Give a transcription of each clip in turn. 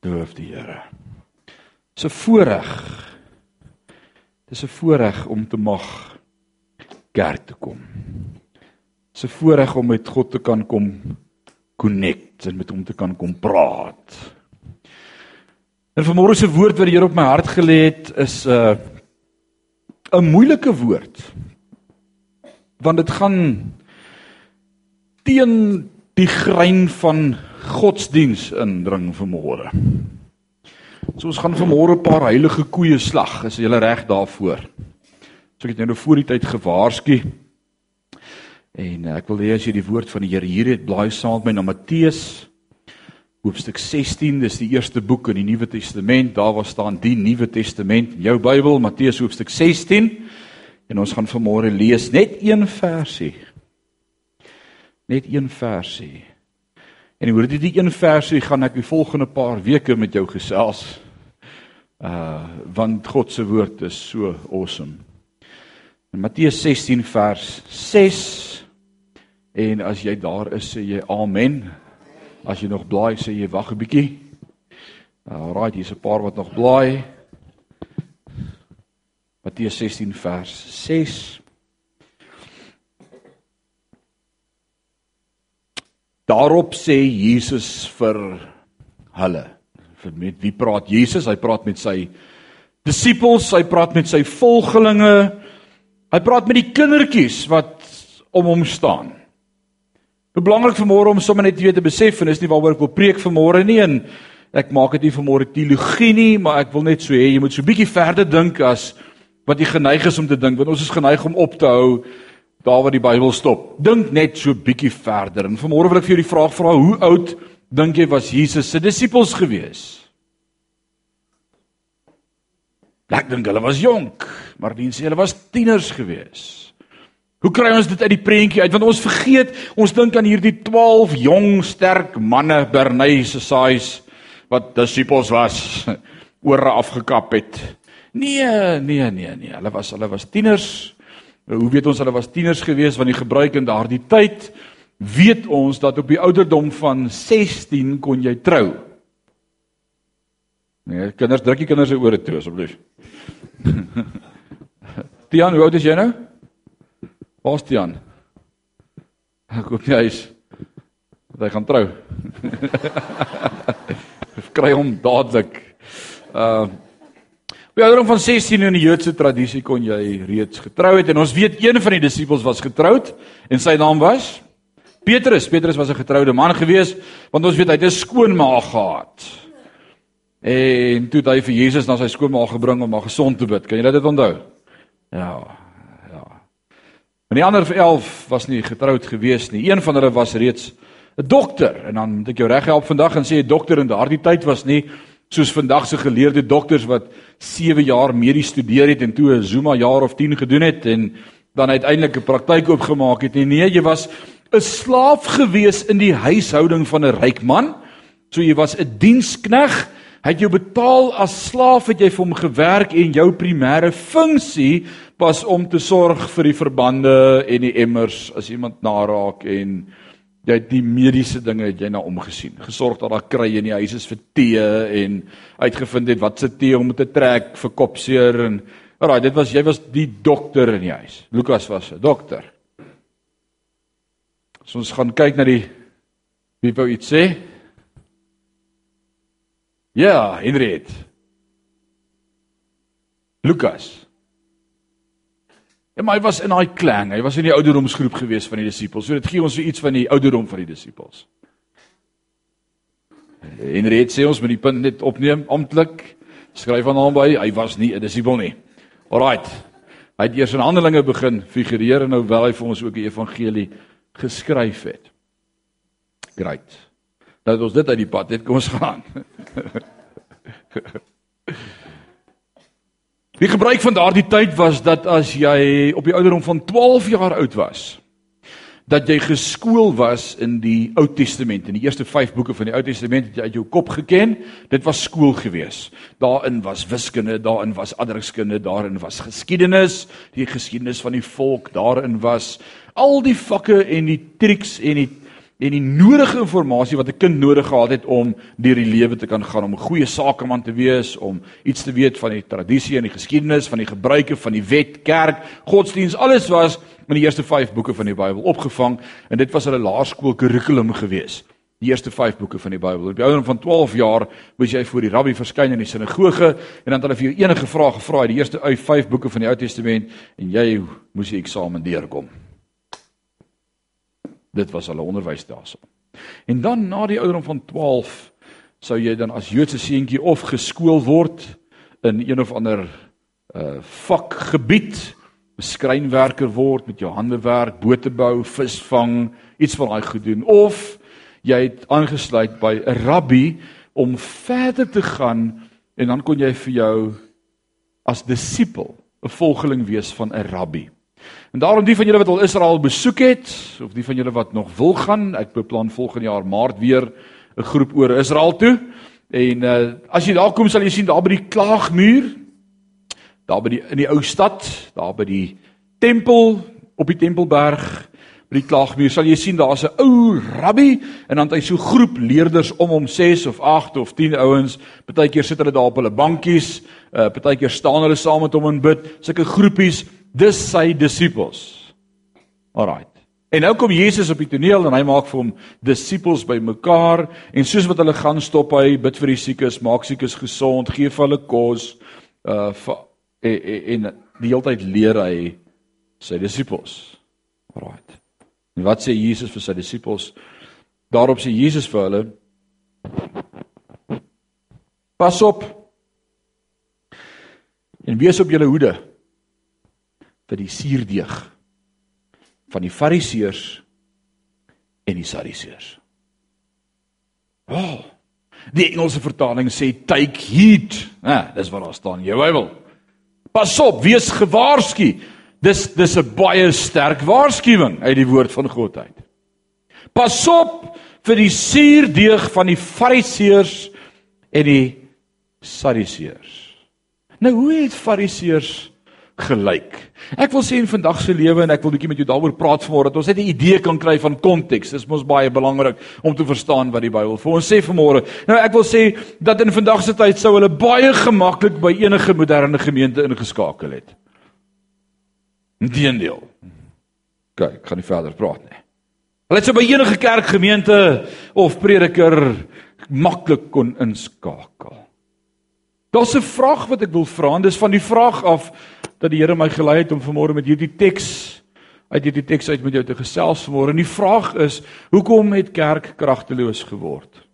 Loof die Here. Dis 'n voorreg. Dis 'n voorreg om te mag kerk toe kom. Dis 'n voorreg om met God te kan kom connect en met hom te kan kom praat. En vanmôre se woord wat die Here op my hart gelê het is 'n uh, 'n moeilike woord. Want dit gaan teen die grein van godsdiens indring vanmôre. So ons gaan vanmôre 'n paar heilige koeie slag. Is jy reg daarvoor? So ek het nou voor die tyd gewaarsku. En ek wil hê as jy die woord van die Here hier het, blaai saam met my na Matteus hoofstuk 16. Dis die eerste boek in die Nuwe Testament. Daar waar staan die Nuwe Testament in jou Bybel, Matteus hoofstuk 16. En ons gaan vanmôre lees net een versie. Net een versie. En oor dit die een versie gaan ek die volgende paar weke met jou gesels. Uh want God se woord is so awesome. In Matteus 16 vers 6 en as jy daar is sê jy amen. As jy nog blaai sê jy wag 'n bietjie. Alraai, hier's 'n paar wat nog blaai. Matteus 16 vers 6 Daarop sê Jesus vir hulle. Vir met wie praat Jesus? Hy praat met sy disippels, hy praat met sy volgelinge. Hy praat met die kindertjies wat om hom staan. Is belangrik vir môre om sommer net weer te besef en dis nie waaroor ek wil preek vir môre nie en ek maak dit nie vir môre teologie nie, maar ek wil net so hê jy moet so bietjie verder dink as wat jy geneig is om te dink, want ons is geneig om op te hou daar waar die Bybel stop. Dink net so bietjie verder. En vanmôre wil ek vir jou die vraag vra: Hoe oud dink jy was Jesus se disippels gewees? Ek dink hulle was jonk, maar die sê hulle was tieners gewees. Hoe kry ons dit uit die prentjie uit? Want ons vergeet, ons dink aan hierdie 12 jong, sterk manne Bernay se saais wat disippels was, ore afgekap het. Nee, nee, nee, nee. Hulle was hulle was tieners hoe weet ons hulle was tieners gewees want die gebruik in daardie tyd weet ons dat op die ouderdom van 16 kon jy trou. Nee, kinders druk die kinders se ore toe asseblief. Tian, hoe oud is jy nou? Waar's Tian? Ek hoop jy is dat hy gaan trou. Kry hom dadelik. Uh By ouderdom van 16 in die Joodse tradisie kon jy reeds getrou het en ons weet een van die disippels was getroud en sy naam was Petrus. Petrus was 'n getroude man gewees want ons weet hy het 'n skoonmaag gehad. En toe hy vir Jesus na sy skoonmaag gebring om haar gesond te bid. Kan jy dit onthou? Ja. Ja. En die ander 11 was nie getroud gewees nie. Een van hulle was reeds 'n dokter en dan moet ek jou reg help vandag en sê 'n dokter in daardie tyd was nie soos vandag se geleerde dokters wat 7 jaar medies studeer het en toe 'n Zuma jaar of 10 gedoen het en dan uiteindelik 'n praktyk oopgemaak het. Nee, jy was 'n slaaf gewees in die huishouding van 'n ryk man. So jy was 'n dienskneg. Hy het jou betaal as slaaf het jy vir hom gewerk en jou primêre funksie was om te sorg vir die verbande en die emmers as iemand naraak en jy het die mediese dinge het jy na omgesien. Gesorg dat daar kry in die huis is vir tee en uitgevind het wat se tee om te trek vir kopseer en alraai, dit was jy was die dokter in die huis. Lukas was 'n dokter. So ons gaan kyk na die wie wou iets sê? Ja, Henriet. Lukas. Ja, maar hy was in daai klang. Hy was in die ouderdomsgroep gewees van die disippels. So dit gee ons iets van die ouderdom van die disippels. En reeds sê ons met die punt net opneem amptelik skryf aan hom by hy was nie 'n disipel nie. Alraight. Hy het eers in Handelinge begin figureer en nou wel hy vir ons ook die evangelie geskryf het. Great. Nou dat ons dit uit die pad het, kom ons gaan. Die gebruik van daardie tyd was dat as jy op die ouderdom van 12 jaar oud was, dat jy geskool was in die Ou Testament. In die eerste 5 boeke van die Ou Testament het jy uit jou kop geken. Dit was skool gewees. Daarin was wiskunde, daarin was aardrykskunde, daarin was geskiedenis, die geskiedenis van die volk, daarin was al die vakke en die triks en die en die nodige inligting wat 'n kind nodig gehad het om deur die lewe te kan gaan om 'n goeie sakeman te wees, om iets te weet van die tradisie en die geskiedenis, van die gebruike van die wet, kerk, godsdiens, alles was in die eerste 5 boeke van die Bybel opgevang en dit was hulle laerskool kurrikulum gewees. Die eerste 5 boeke van die Bybel. Op die ouderdom van 12 jaar moes jy voor die rabbi verskyn in die sinagoge en dan het hulle vir jou enige vraag gevra uit die eerste 5 boeke van die Ou Testament en jy moes jy eksamen deurkom. Dit was hulle onderwys daarso. En dan na die ouderdom van 12 sou jy dan as Joodse seentjie of geskool word in een of ander uh vakgebied, beskrynwerker word met jou hande werk, bote bou, visvang, iets van daai goed doen of jy het aangesluit by 'n rabbi om verder te gaan en dan kon jy vir jou as disipel 'n volgeling wees van 'n rabbi. En daarom die van julle wat al Israel besoek het of die van julle wat nog wil gaan, ek beplan volgende jaar Maart weer 'n groep oor Israel toe. En uh as jy daar kom sal jy sien daar by die klaagmuur, daar by die in die ou stad, daar by die tempel op die Tempelberg, by die klaagmuur sal jy sien daar's 'n ou rabbi en dan het hy so groep leerders om hom 6 of 8 of 10 ouens. Partykeer sit hulle daar op hulle bankies, uh partykeer staan hulle saam met hom en bid, sulke groepies dis sy disippels. Alraait. En nou kom Jesus op die toneel en hy maak vir hom disippels bymekaar en soos wat hulle gaan stop hy bid vir die siekes, maak siekes gesond, gee vir hulle kos uh en, en die hele tyd leer hy sy disippels. Alraait. En wat sê Jesus vir sy disippels? Daarop sê Jesus vir hulle Pas op. En wees op julle hoede vir die suurdeeg van die fariseërs en die sadiseërs. Oh, die Engelse vertaling sê take heed. Ja, dis wat daar staan in jou Bybel. Pas op, wees gewaarsku. Dis dis 'n baie sterk waarskuwing uit die woord van God uit. Pas op vir die suurdeeg van die fariseërs en die sadiseërs. Nou hoe het fariseërs gelyk. Ek wil sê in vandag se lewe en ek wil bietjie met jou daaroor praat vanmôre dat ons net 'n idee kan kry van konteks. Dit is mos baie belangrik om te verstaan wat die Bybel vir ons sê vanmôre. Nou ek wil sê dat in vandag se tyd sou hulle baie gemaklik by enige moderne gemeente ingeskakel het. Inteendeel. Kyk, ek gaan nie verder praat nie. Hulle het so by enige kerkgemeente of prediker maklik kon inskakel. Daar's 'n vraag wat ek wil vra en dis van die vraag af dat die Here my gelei het om vanmôre met hierdie teks uit hierdie teks uit met jou te gesels vanmôre. En die vraag is, hoekom het kerk kragteloos geword?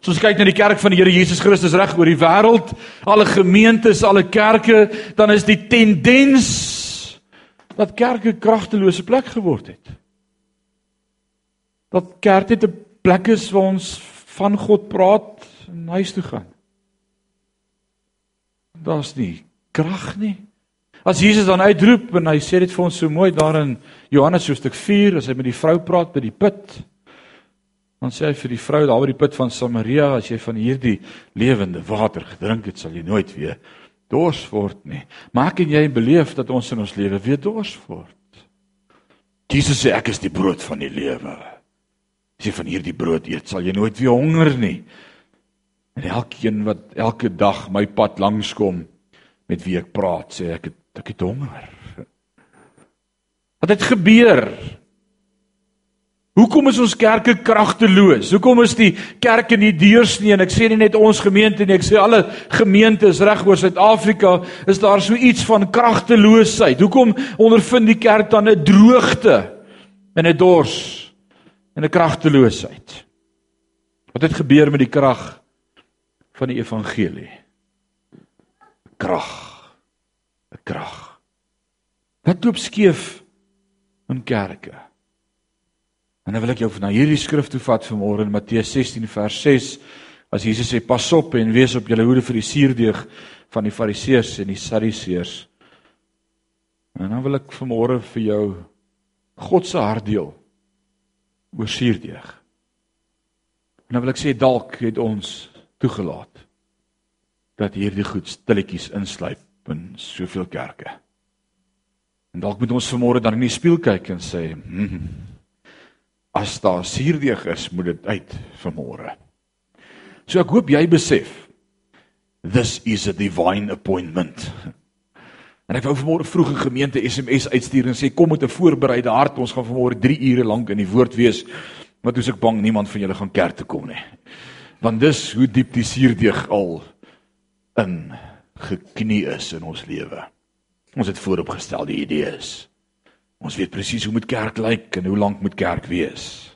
So as kyk na die kerk van die Here Jesus Christus reg oor die wêreld, alle gemeentes, alle kerke, dan is die tendens dat kerke kragtelose plek geword het. Dat kerk net 'n plek is waar ons van God praat en huis toe gaan. Daar's nie krag nie. As Jesus dan uitroep en hy sê dit vir ons so mooi daar in Johannes hoofstuk 4 as hy met die vrou praat by die put. Dan sê hy vir die vrou daar by die put van Samaria as jy van hierdie lewende water gedrink het, sal jy nooit weer dors word nie. Maak en jy beleef dat ons in ons lewe weer dors word. Jesus sê ek is die brood van die lewe. As jy van hierdie brood eet, sal jy nooit weer honger nie. En elkeen wat elke dag my pad langs kom met wie ek praat, sê ek het ek het honger. Wat het gebeur? Hoekom is ons kerke kragteloos? Hoekom is die kerke nie deursnee en ek sê nie net ons gemeente nie, ek sê alle gemeentes reg oor Suid-Afrika is daar so iets van kragteloosheid. Hoekom ondervind die kerk dan 'n droogte en 'n dors en 'n kragteloosheid? Wat het gebeur met die krag van die evangelie. Krag. 'n Krag. Wat loop skeef in kerke? En dan wil ek jou na hierdie skrif toe vat vanmôre in Matteus 16 vers 6 as Jesus sê pas op en wees op julle hoede vir die suurdeeg van die fariseërs en die sadiseërs. En dan wil ek vanmôre vir jou God se hart deel oor suurdeeg. En dan wil ek sê dalk het ons toegelaat dat hierdie goed stilletjies insluip in soveel kerke. En dalk moet ons vanmôre dan in die spieël kyk en sê, hmm, As daar suurdeeg is, moet dit uit vanmôre. So ek hoop jy besef this is a divine appointment. En ek wou vanmôre vroeg 'n gemeente SMS uitstuur en sê kom met 'n voorbereide hart, ons gaan vanmôre 3 ure lank in die woord wees. Maar toe is ek bang niemand van julle gaan kerk toe kom nie. Want dis hoe diep die suurdeeg al in geknie is in ons lewe. Ons het vooropgestel die idee is. Ons weet presies hoe moet kerk lyk en hoe lank moet kerk wees.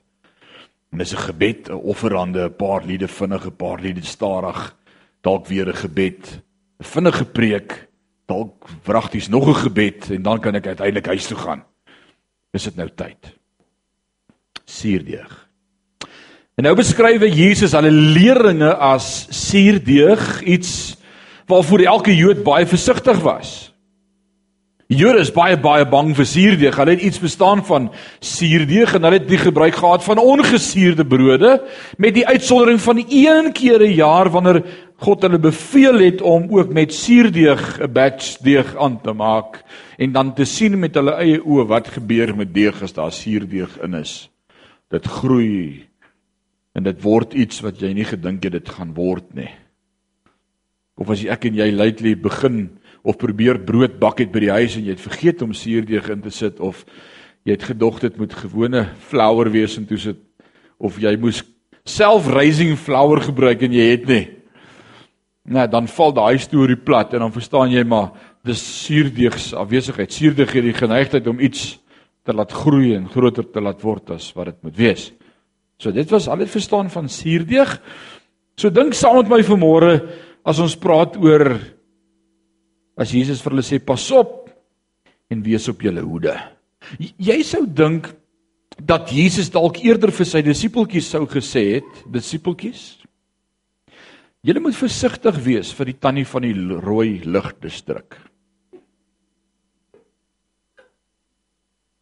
En dis 'n gebed, 'n offerande, 'n paar liede vinnig, 'n paar liede stadig, dalk weer 'n gebed, 'n vinnige preek, dalk wragties nog 'n gebed en dan kan ek uiteindelik huis toe gaan. Is dit nou tyd? Suurdeeg. En nou beskryf Jesus hulle leerlinge as suurdeeg, iets waarvoor elke Jood baie versigtig was. Die Jode is baie baie bang vir suurdeeg. Hulle het iets bestaan van suurdeeg en hulle het die gebruik gehad van ongesuurde brode met die uitsondering van een keer 'n jaar wanneer God hulle beveel het om ook met suurdeeg 'n batch deeg aan te maak en dan te sien met hulle eie oë wat gebeur met deeg as daar suurdeeg in is. Dit groei en dit word iets wat jy nie gedink het dit gaan word nie. Of as ek en jy lately begin of probeer brood bak het by die huis en jy het vergeet om suurdeeg in te sit of jy het gedog dit moet gewone flour wees en toe sit of jy moes self raising flour gebruik en jy het nie. Nou dan val daai storie plat en dan verstaan jy maar dis suurdeeg se afwesigheid. Suurdeeg het die geneigtheid om iets te laat groei en groter te laat word as wat dit moet wees. So dit was al dit verstaan van suurdeeg. So dink saam met my vanmôre as ons praat oor as Jesus vir hulle sê pas op en wees op julle hoede. Jy sou dink dat Jesus dalk eerder vir sy disippeltjies sou gesê het, disippeltjies, julle moet versigtig wees vir die tannie van die rooi ligdistrik.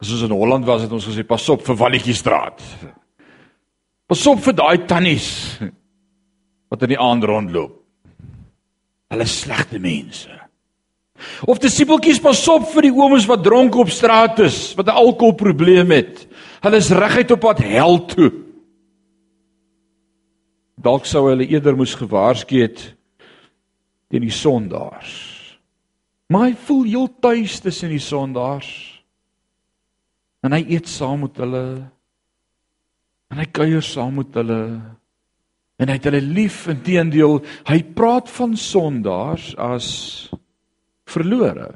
As ons in Holland was het ons gesê pas op vir Walletjiestraat. Pas op vir daai tannies wat in die aand rondloop. Hulle is slegte mense. Of disipeltjies pas op vir die ooms wat dronk op straat is, wat 'n alkoholprobleem het. Hulle is reguit op pad hel toe. Dalk sou hulle eerder moes gewaarsku het teen die sondaars. Maar hy voel heel tuis tussen die sondaars. En hy eet saam met hulle. En hy kuier saam met hulle. En hy het hulle lief, inteendeel, hy praat van sondaars as verlore.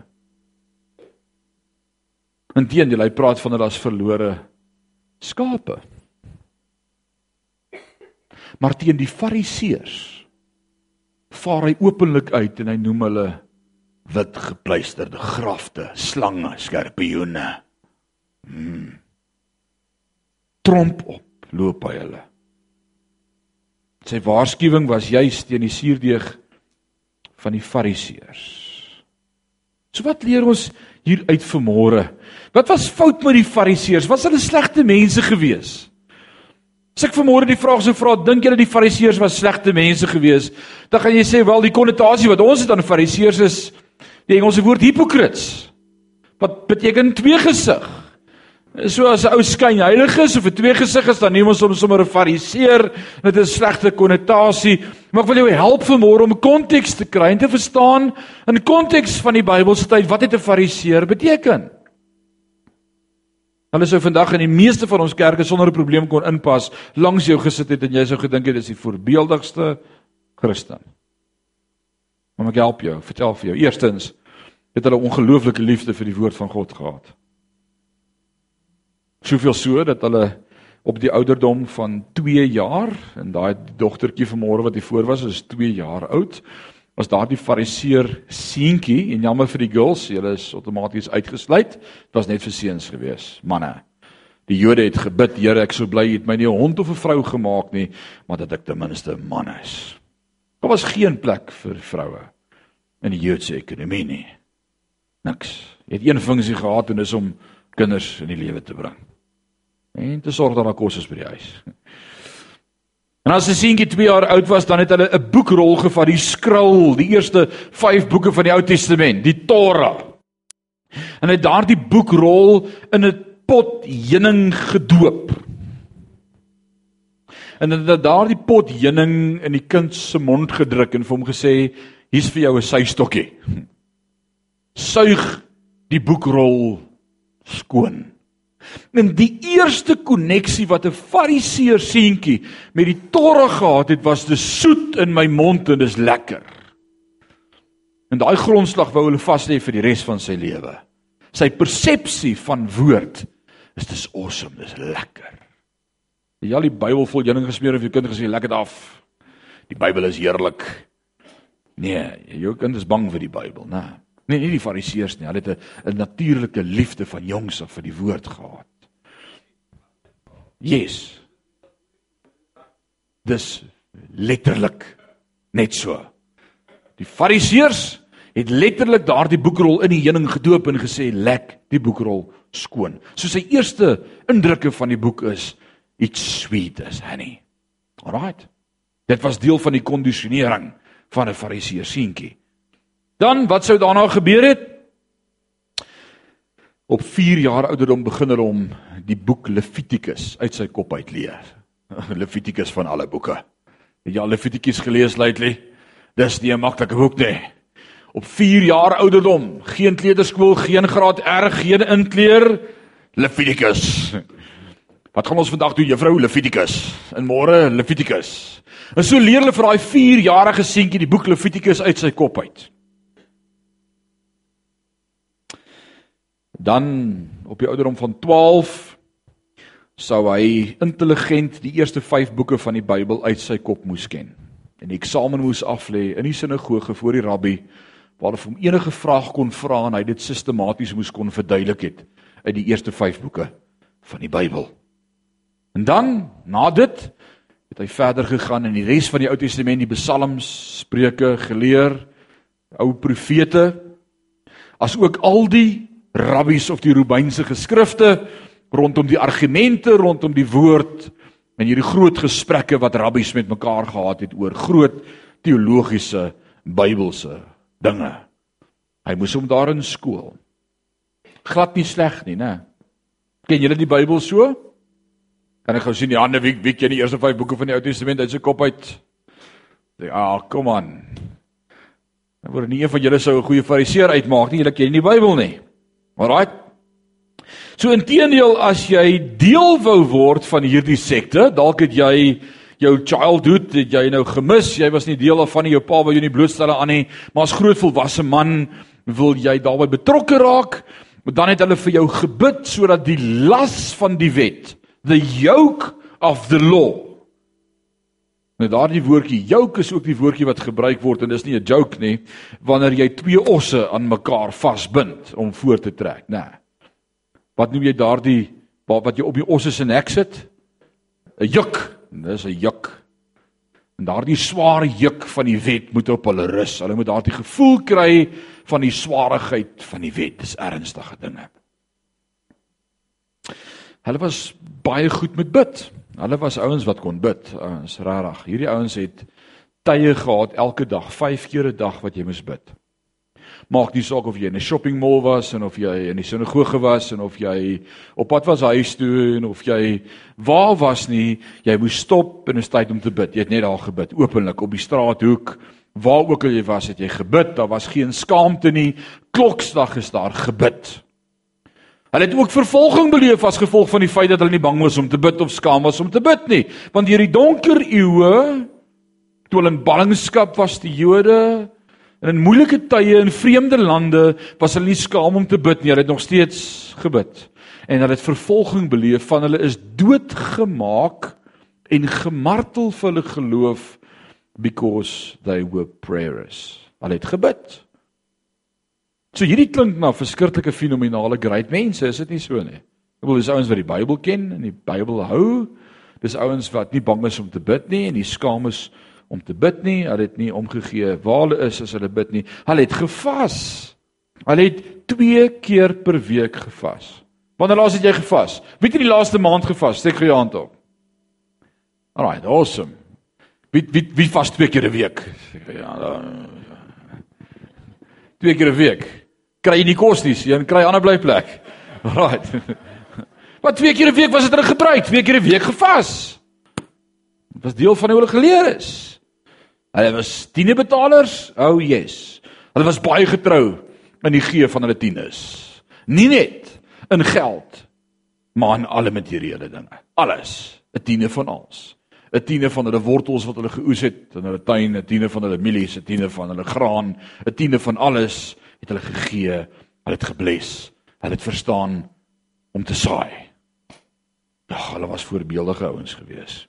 Inteendeel, hy praat van hulle as verlore skape. Maar teen die fariseërs vaar hy openlik uit en hy noem hulle wit gepleisterde grafte, slange, skorpioene. Hmm. Tromp op loop hy hulle. Sy waarskuwing was juis teen die suurdeeg van die fariseërs. So wat leer ons hier uit vanmôre? Wat was fout met die fariseërs? Was hulle slegte mense gewees? As ek vanmôre die vraag sou vra, dink julle die fariseërs was slegte mense gewees? Dan gaan jy sê wel die konnotasie wat ons het aan fariseërs is die Engelse woord hypocrites. Wat beteken tweegesig? So as 'n ou skyn heilig is of 'n tweegesig is, dan neem ons hom sommer 'n fariseer. Dit is 'n slegte konnotasie. Maar ek wil jou help vanmôre om konteks te kry en te verstaan in konteks van die Bybelse tyd wat het 'n fariseer beteken? Hulle sou vandag in die meeste van ons kerke sonder 'n probleem kon inpas langs jou gesit het en jy sou gedink het dis die voorbeeldigste Christen. Maar ek help jou, vertel vir jou. Eerstens het hulle ongelooflike liefde vir die woord van God gehad. Soveel so dat hulle op die ouderdom van 2 jaar en daai dogtertjie vanmôre wat hier voor was, is 2 jaar oud. Was daardie fariseer seentjie en jammer vir die girls, julle is outomaties uitgesluit. Dit was net vir seuns gewees, manne. Die Jode het gebid, Here, ek sou bly jy het my nie 'n hond of 'n vrou gemaak nie, maar dat ek ten minste 'n man is. Daar was geen plek vir vroue in die Joodse ekonomie nie. Niks. Jy het een funksie gehad en dis om kinders in die lewe te bring en te sorg dat daar kos is by die huis. En as 'n seentjie 2 jaar oud was, dan het hulle 'n boekrol gevat, die skrul, die eerste 5 boeke van die Ou Testament, die Torah. En hy het daardie boekrol in 'n pot heuning gedoop. en het daardie pot heuning in die kind se mond gedruk en vir hom gesê hier's vir jou 'n suistokkie. Suig die boekrol skoon. En die eerste koneksie wat 'n fariseer seentjie met die Torah gehad het, was dis soet in my mond en dis lekker. En daai grondslag wou hulle vas lê vir die res van sy lewe. Sy persepsie van woord is dis awesome, dis lekker. Jy al die Bybel vol heuning gesmeer of jou kind gesê lekker af. Die Bybel is heerlik. Nee, jou kind is bang vir die Bybel, né? Nee, nie die Fariseërs nie. Hulle het 'n natuurlike liefde van jongs af vir die woord gehad. Yes. Dis letterlik net so. Die Fariseërs het letterlik daardie boekrol in die heuning gedoop en gesê lek die boekrol skoon. So sy eerste indrukke van die boek is iets sweet as honey. Alraight. Dit was deel van die kondisionering van 'n Fariseer seentjie. Dan wat sou daarna gebeur het? Op 4 jaar ouderdom begin hulle hom die boek Levitikus uit sy kop uit leer. Levitikus van alle boeke. Het jy al Levitikus gelees lately? Dis nie 'n maklike boek nie. Op 4 jaar ouderdom, geen kleuterskool, geen graad R, geen inkleer Levitikus. Wat gaan ons vandag doen, juffrou Levitikus? En môre Levitikus. En so leer hulle vir daai 4-jarige seentjie die boek Levitikus uit sy kop uit. Dan op die ouderdom van 12 sou hy intelligent die eerste 5 boeke van die Bybel uit sy kop moes ken. En eksamen moes aflê in die sinagoge voor die rabbi waar hom enige vraag kon vra en hy dit sistematies moes kon verduidelik het uit die eerste 5 boeke van die Bybel. En dan na dit het hy verder gegaan in die res van die Ou Testament, die Psalms, Spreuke geleer, ou profete, as ook al die rabbies of die Romeinse geskrifte rondom die argumente rondom die woord en hierdie groot gesprekke wat rabbies met mekaar gehad het oor groot teologiese Bybelse dinge. Hy moes hom daarin skool. Glad nie sleg nie, né? Ken julle die Bybel so? Kan ek gou sien die hande wie wie ken die eerste 5 boeke van die Ou Testament uit sy kop uit? Ja, ah, kom aan. Dan word nie een van julle sou 'n goeie fariseer uitmaak nie. Julle ken nie die Bybel nie. Alraai. So intedeel as jy deel wou word van hierdie sekte, dalk het jy jou childhood het jy nou gemis. Jy was nie deel daarvan nie. Jou pa wou jou nie blootstel aan nie, maar as groot volwasse man wil jy daarbey betrokke raak. Maar dan het hulle vir jou gebid sodat die las van die wet the yoke of the law. Nou daardie woordjie yoke is ook die woordjie wat gebruik word en dis nie 'n joke nie wanneer jy twee osse aan mekaar vasbind om voort te trek, nê. Nee. Wat noem jy daardie wat jy op die osse se nek sit? 'n Juk. Dis 'n juk. En daardie sware juk van die wet moet op hulle rus. Hulle moet daardie gevoel kry van die swaarheid van die wet. Dis ernstige dinge. Hulle was baie goed met bid. Hulle was ouens wat kon bid. Ons regtig. Hierdie ouens het tye gehad elke dag, 5 keer 'n dag wat jy moes bid. Maak nie saak of jy in 'n shopping mall was en of jy in die sinagoge was en of jy op pad was huis toe en of jy waar was nie, jy moes stop en 'n tyd om te bid. Jy het net daar gebid, openlik op die straathoek, waar ook al jy was, het jy gebid. Daar was geen skaamte nie. Kloksdag is daar gebid. Hulle het ook vervolging beleef as gevolg van die feit dat hulle nie bang was om te bid of skaam was om te bid nie. Want deur die donker eeue toe hulle in ballingskap was die Jode en in moeilike tye in vreemde lande was hulle nie skaam om te bid nie. Hulle het nog steeds gebid. En hulle het vervolging beleef van hulle is doodgemaak en gemartel vir hulle geloof because they were prayers. Hulle het gebid. So hierdie klink na verskriklike fenominale great mense, is dit nie so nie? Ek bedoel dis ouens wat die Bybel ken en die Bybel hou. Dis ouens wat nie bang is om te bid nie en nie skaam is om te bid nie. Hulle het nie omgegee waar hulle is as hulle bid nie. Hulle het gevas. Hulle het 2 keer per week gevas. Wanneer laas het jy gevas? Wie het die laaste maand gevas? Steek jou hand op. Alraai, awesome. Wie wie wie vas 2 keer 'n week? Ja, dan twee keer 'n week kry jy nie kos nie, jy kry 'n ander blyplek. Right. Wat twee keer 'n week was dit in gebruik, twee keer 'n week gevas. Dit was deel van hoe hulle geleer is. Hulle was tienebetalers. Oh yes. Hulle was baie getrou in die gee van hulle tieners. Nie net in geld, maar in alle materiële dinge. Alles. 'n Tiene van alles. 'n Tiene van hulle wortels wat hulle geoes het in hulle tuin, 'n tiene van hulle mielies, 'n tiene van hulle graan, 'n tiene van alles het hulle gegee. Hulle het gebless. Hulle het verstaan om te saai. Ja, hulle was voorbeeldige ouens gewees.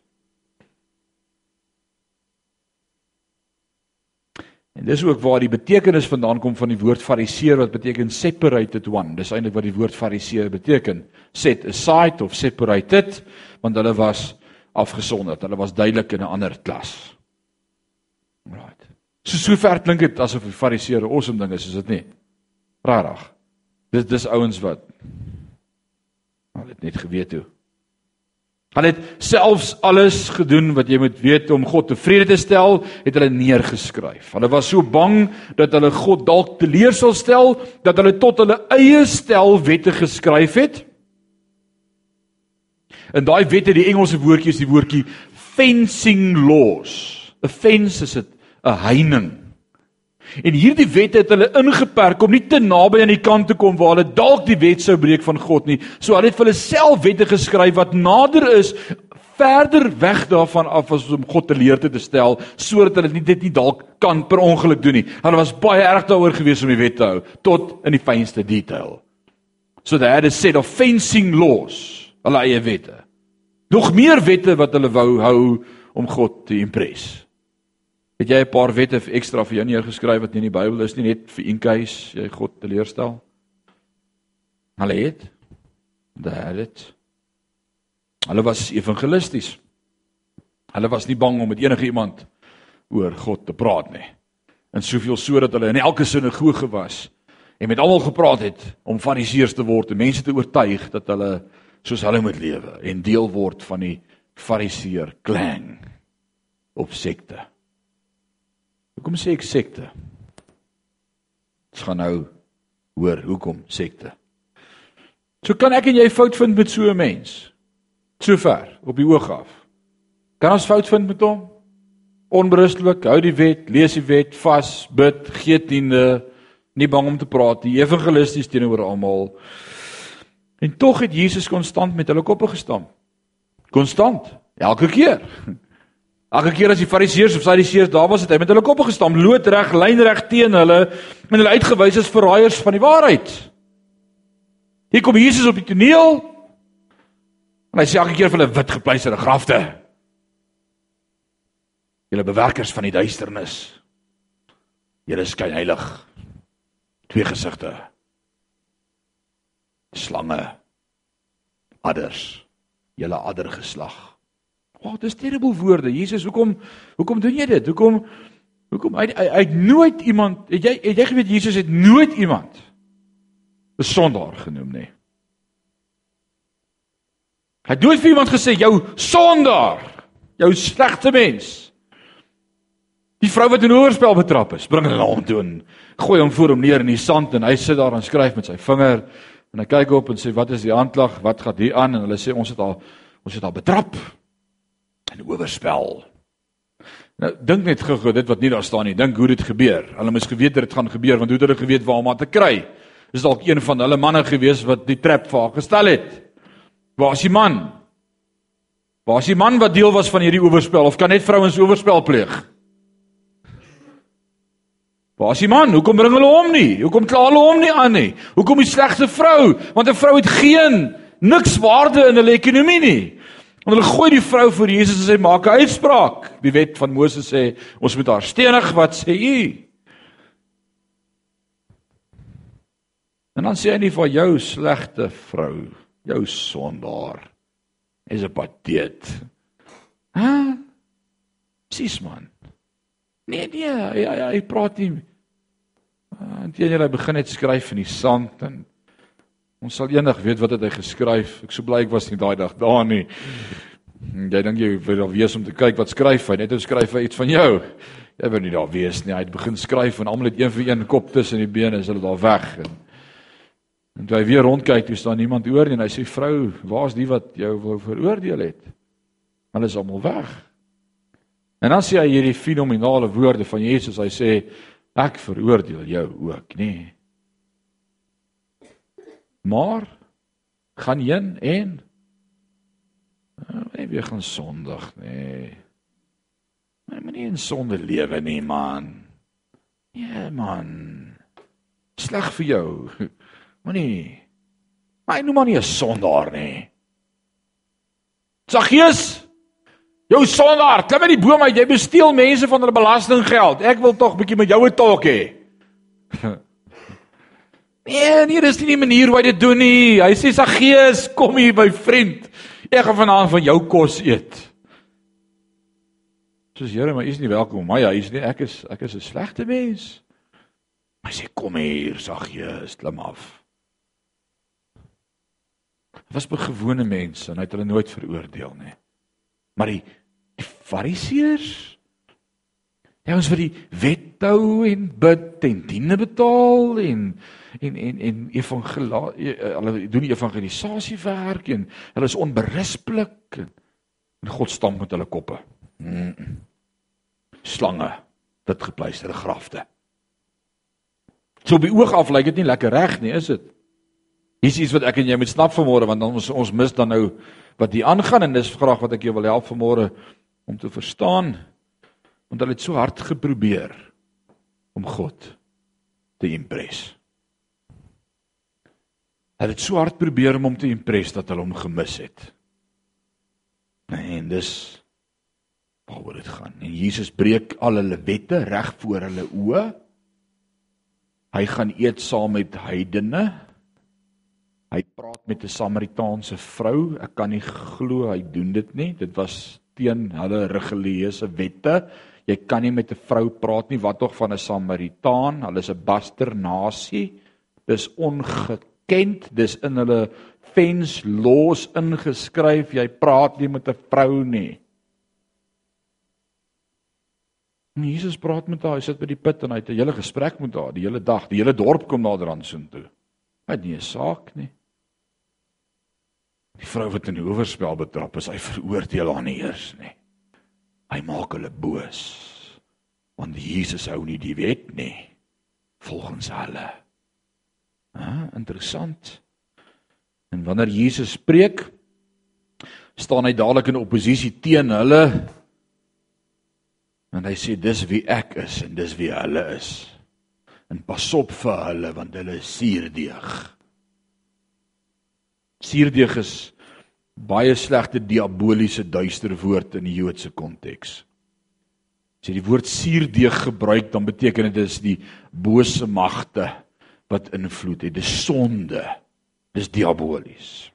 En dis ook waar die betekenis vandaan kom van die woord fariseer wat beteken separated one. Dis eintlik wat die woord fariseer beteken. Set aside of separated, want hulle was afgesonderd. Hulle was duidelik in 'n ander klas. Right. So sover klink dit asof die fariseer 'n awesome ding is, is dit nie? Rarig. Dis dis ouens wat hulle het net geweet hoe Hulle het selfs alles gedoen wat jy moet weet om God tevrede te stel, het hulle neergeskryf. Hulle was so bang dat hulle God dalk teleur sal stel dat hulle tot hulle eie stel wette geskryf het. En daai wette, die Engelse woordjie is die woordjie fencing laws. 'n Fence is dit 'n heining. En hierdie wette het hulle ingeperk om nie te naby aan die kant te kom waar hulle dalk die wet sou breek van God nie. So hulle het vir hulle self wette geskryf wat nader is verder weg daarvan af as om God te leer te stel sodat hulle dit nie dalk kan per ongeluk doen nie. Hulle was baie erg daaroor gewees om die wet te hou tot in die fynste detail. So they had a set of fencing laws, hulle eie wette. Nog meer wette wat hulle wou hou om God te impress. Het jy 'n paar wette ekstra vir jou neergeskryf wat nie in die Bybel is nie net vir een keis jy God teleurstel? Hulle het het Hulle was evangelisties. Hulle was nie bang om met enige iemand oor God te praat nie. En soveel sodat hulle in elke sinagoge was en met almal gepraat het om fariseërs te word en mense te oortuig dat hulle soos hulle moet lewe en deel word van die fariseer klan op sekte. Hoekom sê ek sekte? Ons gaan nou hoor hoekom sekte. So kan ek en jy fout vind met so 'n mens. Sover op die oog af. Kan ons fout vind met hom? Onberustelik, hou die wet, lees die wet, vas, bid, gee tiende, nie bang om te praat nie, evangelisties teenoor almal. En tog het Jesus konstant met hulle koppe gestamp. Konstant, elke keer. Elke keer as die fariseërs of sadiseërs daar was, het hy met hulle koppe gestamp, loodreg, lynreg teen hulle en hulle uitgewys as verraaiers van die waarheid. Hier kom Jesus op die toneel. En hy sê elke keer vir hulle wit gepleisterde grafte. Julle bewerkers van die duisternis. Julle skyn heilig. Twee gesigte. Slange. Adders. Julle addergeslag. Wat oh, is terrible woorde. Jesus, hoekom hoekom doen jy dit? Hoekom hoekom hy hy, hy het nooit iemand het jy het jy geweet Jesus het nooit iemand 'n sondaar genoem nie. Hy het nooit vir iemand gesê jou sondaar, jou slegte mens. Die vrou wat in oorspel betrap is, bring hulle na hom toe en gooi hom voor hom neer in die sand en hy sit daar en skryf met sy vinger en hy kyk op en sê wat is die aanklag? Wat gaan hier aan? En hulle sê ons het al ons het al betrap en oorspel. Nou dink net gou dit wat nie daar staan nie. Dink hoe dit gebeur. Hulle moes geweet dit gaan gebeur want hoe het hulle geweet waar om aan te kry? Dis dalk een van hulle manne gewees wat die trap vir haar gestel het. Waar is die man? Waar is die man wat deel was van hierdie oorspel of kan net vrouens oorspel pleeg? Waar is die man? Hoekom bring hulle hom nie? Hoekom kla hulle hom nie aan nie? Hoekom die slegte vrou? Want 'n vrou het geen niks waarde in 'n ekonomie nie. En hulle gooi die vrou voor Jesus en sê maak 'n uitspraak. Die wet van Moses sê ons moet haar stenig. Wat sê u? En dan sê hy nie vir jou slegte vrou, jou sondaar. Is 'n pateet. Hæ? Sis man. Nee nee, hy hy, hy praat nie. En teen jy begin net skryf in die sand en Ons sal eendag weet wat het hy geskryf. Ek so bly ek was nie daai dag daar nie. Jy dink jy wil daar wees om te kyk wat skryf hy? Net hoe skryf hy iets van jou? Jy wil nie daar wees nie. Hy het begin skryf en almal het een vir een kop tussen die bene, is hulle daar weg. En, en toe hy weer rondkyk, toe staan niemand oor nie en hy sê vrou, waar's die wat jou wou veroordeel het? Hulle is almal weg. En dan sê hy hierdie fenominale woorde van Jesus. Hy sê ek veroordeel jou ook, nê. Nee. Maar gaan heen en nee, weer gaan sondig, nê. Nee. Maar moenie in sonde lewe nie, man. Ja, man. Sleg vir jou. Moenie. Maar hy noem maar nie 'n sondaar nie. Saggeus Jou sondaar, klim uit die boom uit. Jy besteel mense van hulle belastinggeld. Ek wil tog 'n bietjie met jou 'n talk hê. Nee, nee, dis nie die manier hoe hy dit doen nie. Hy sê Saggeus, kom hier my vriend. Ek gaan vanaand van jou kos eet. Soos Here, maar is nie welkom in my huis nie. Ek is ek is 'n slegte mens. Hy sê kom hier, Saggeus, klim af. Was 'n gewone mens en hy het hulle nooit veroordeel nie. Maar die, die Fariseërs Ja, ons vir die wet hou en bid en diene betaal en en en en evangelie hulle doen die evangelisasie werk en hulle is onberispelik en, en God stamp met hulle koppe. Mm. Slange, dit gepleisterde grafte. So by oog af lyk dit nie lekker reg nie, is dit? Hier's iets wat ek en jy moet snap vanmôre want ons ons mis dan nou wat hier aangaan en dis graag wat ek jou wil help vanmôre om te verstaan want hulle het so hard geprobeer om God te impres. Hulle het so hard probeer om hom te impres dat hulle hom gemis het. En dis waaroor dit gaan. En Jesus breek al hulle wette reg voor hulle oë. Hy gaan eet saam met heidene Hy praat met 'n Samaritaanse vrou. Ek kan nie glo hy doen dit nie. Dit was teen hulle religieuse wette. Jy kan nie met 'n vrou praat nie, wat tog van 'n Samaritaan. Hulle is 'n basternasie. Dis ongekend. Dis in hulle fens los ingeskryf. Jy praat nie met 'n vrou nie. En Jesus praat met haar. Hy sit by die put en hy het 'n hele gesprek met haar die hele dag. Die hele dorp kom naderhand soontoe. Hy het nie 'n saak nie. Die vrou wat in die oorspel betrap is, hy veroordeel haar nie eers nie. Hy maak hulle boos. Want Jesus hou nie die wet nie volgens hulle. Ah, interessant. En wanneer Jesus spreek, staan hy dadelik in oppositie teen hulle. En hy sê dis wie ek is en dis wie hulle is. En pas op vir hulle want hulle is suurdeeg. Suurdeeg is baie slegte diaboliese duister woord in die Joodse konteks. As jy die woord suurdeeg gebruik, dan beteken dit is die bose magte wat invloed het. Dis sonde. Dis diabolies.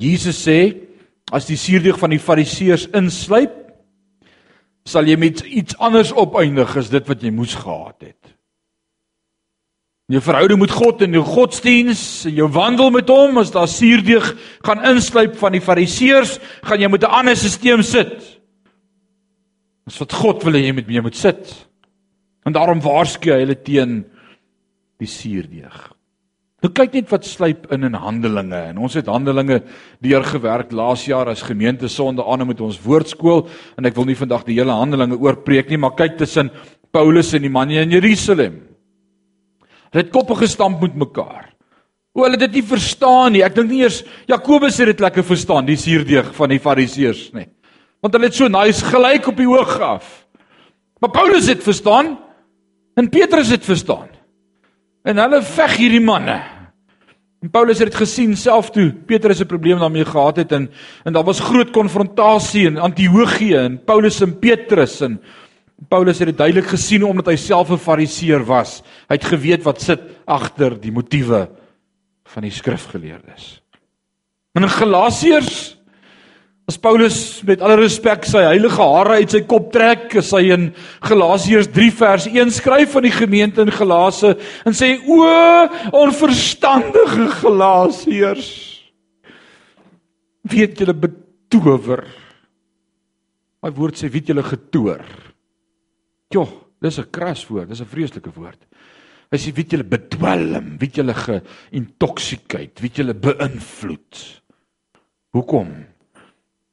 Jesus sê as die suurdeeg van die fariseërs insluip, sal jy met iets anders opeindig as dit wat jy moes gehad het. In jou verhouding met God en jou godsdiens, en jou wandel met hom, as daar suurdeeg gaan insluip van die fariseërs, gaan jy met 'n ander stelsel sit. Dis wat God wil hê jy moet mee moet sit. En daarom waarsku hy hulle teen die suurdeeg. Nou kyk net wat sluip in in Handelinge en ons het Handelinge deurgewerk laas jaar as gemeente Sonde aan met ons woordskool en ek wil nie vandag die hele Handelinge oorpreek nie maar kyk tussen Paulus en die manne in Jerusalem. Hulle het koppe gestamp met mekaar. O, hulle het dit nie verstaan nie. Ek dink nie eers Jakobus het dit lekker verstaan, die suurdeeg van die Fariseërs nie. Want hulle het so nice gelyk op die hoog af. Maar Paulus het verstaan en Petrus het verstaan. En hulle veg hierdie manne. En Paulus het dit gesien self toe Petrus 'n probleem daarmee gehad het en en daar was groot konfrontasie in Antiochië en Paulus en Petrus en Paulus het dit duidelik gesien omdat hy self 'n fariseer was. Hy het geweet wat sit agter die motiewe van die skrifgeleerdes. In Galasiërs as Paulus met alle respek sy heilige hare uit sy kop trek, as hy in Galasiërs 3 vers 1 skryf van die gemeente in Galase en sê o onverstandige Galasiërs weet julle betower. My woord sê weet julle getoer. Jo, dis 'n kras woord, dis 'n vreeslike woord. Hy sê weet julle bedwelm, weet julle geïntoxicate, weet julle beïnvloed. Hoekom?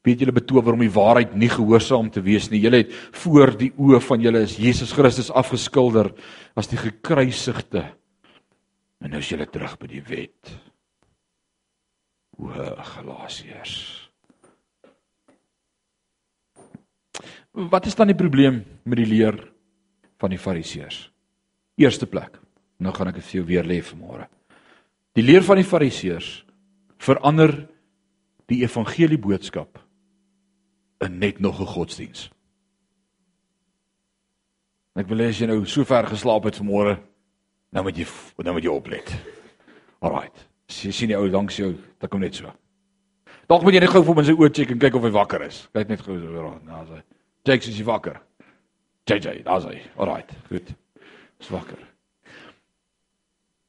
Weet julle betower om die waarheid nie gehoorsaam te wees nie. Julle het voor die oë van julle is Jesus Christus afgeskilder as die gekruisigde. En nou is julle terug by die wet. O Galasiërs. Wat is dan die probleem met die leer van die Fariseërs? Eerste plek. Nou gaan ek dit vir jou weer lê vanmôre. Die leer van die Fariseërs verander die evangelie boodskap in net nog 'n godsdiens. Ek wil hê as jy nou so ver geslaap het vanmôre, nou moet jy nou moet jy oplet. Alraight. Sy sien die ou langs jou, dit kom net so. Dalk moet jy net gou vir hom sy oë check en kyk of hy wakker is. Kyk net gou so rond. Nou as hy check is hy wakker. JJ, daar's hy. Alraight. Goed. Is wakker.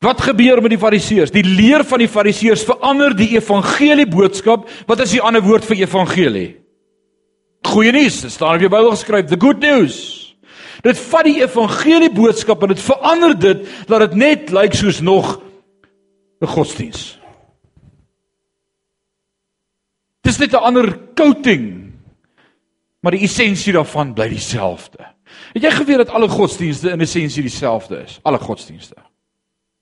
Wat gebeur met die fariseërs? Die leer van die fariseërs verander die evangelie boodskap. Wat is die ander woord vir evangelie? Goeie nuus, dit staan op jou Bybel geskryf, the good news. Dit vat die evangelie boodskap en dit verander dit dat dit net lyk soos nog 'n godsdiens. Dis net 'n ander coating. Maar die essensie daarvan bly dieselfde. Het jy geweet dat alle godsdienste in essensie dieselfde is? Alle godsdienste.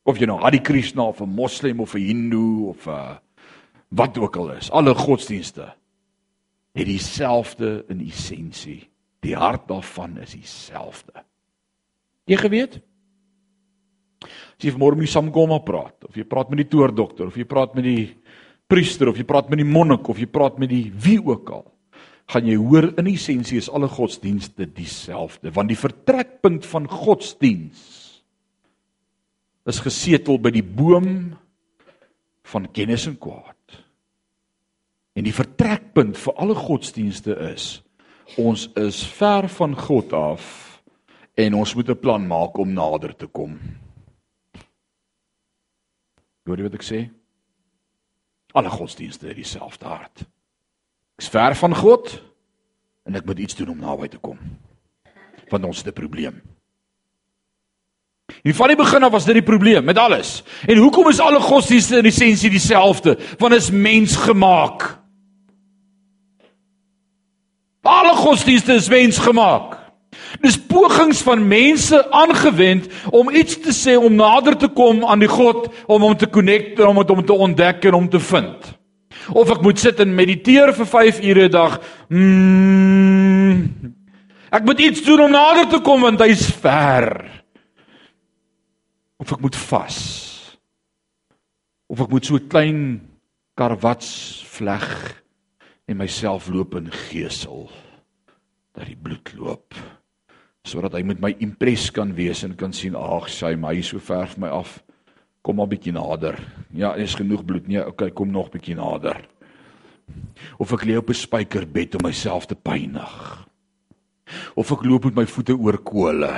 Of jy nou Hare Krishna of 'n Moslem of 'n Hindu of 'n wat ook al is, alle godsdienste het dieselfde in essensie. Die hart daarvan is dieselfde. Jy geweet? As jy môre met die samkoma praat of jy praat met die toordokter of jy praat met die priester of jy praat met die monnik of jy praat met die wie ook al, gaan jy hoor in essensie is alle godsdienste dieselfde, want die vertrekpunt van godsdiens is gesetel by die boom van kennis en kwaad. En die vertrekpunt vir alle godsdienste is ons is ver van God af en ons moet 'n plan maak om nader te kom. Hoor jy wat ek sê? Alle godsdienste het dieselfde hart. Ek is ver van God en ek moet iets doen om naby te kom. Want ons het 'n probleem. En van die begin af was dit die probleem met alles. En hoekom is alle godsdienste in essensie dieselfde? Want dit is mensgemaak. Godsdienste is mensgemaak. Dis pogings van mense aangewend om iets te sê om nader te kom aan die God, om hom te connect, om hom te ontdek en om te vind. Of ek moet sit en mediteer vir 5 ure 'n dag. Mm, ek moet iets doen om nader te kom want hy's ver. Of ek moet vas. Of ek moet so klein karwats vleg en myself loop in gesel dat die bloed loop sodat hy met my impres kan wees en kan sien ag sy my so ver van my af. Kom maar bietjie nader. Ja is genoeg bloed. Nee okay kom nog bietjie nader. Of ek lê op 'n spykerbed om myself te pynig. Of ek loop met my voete oor kole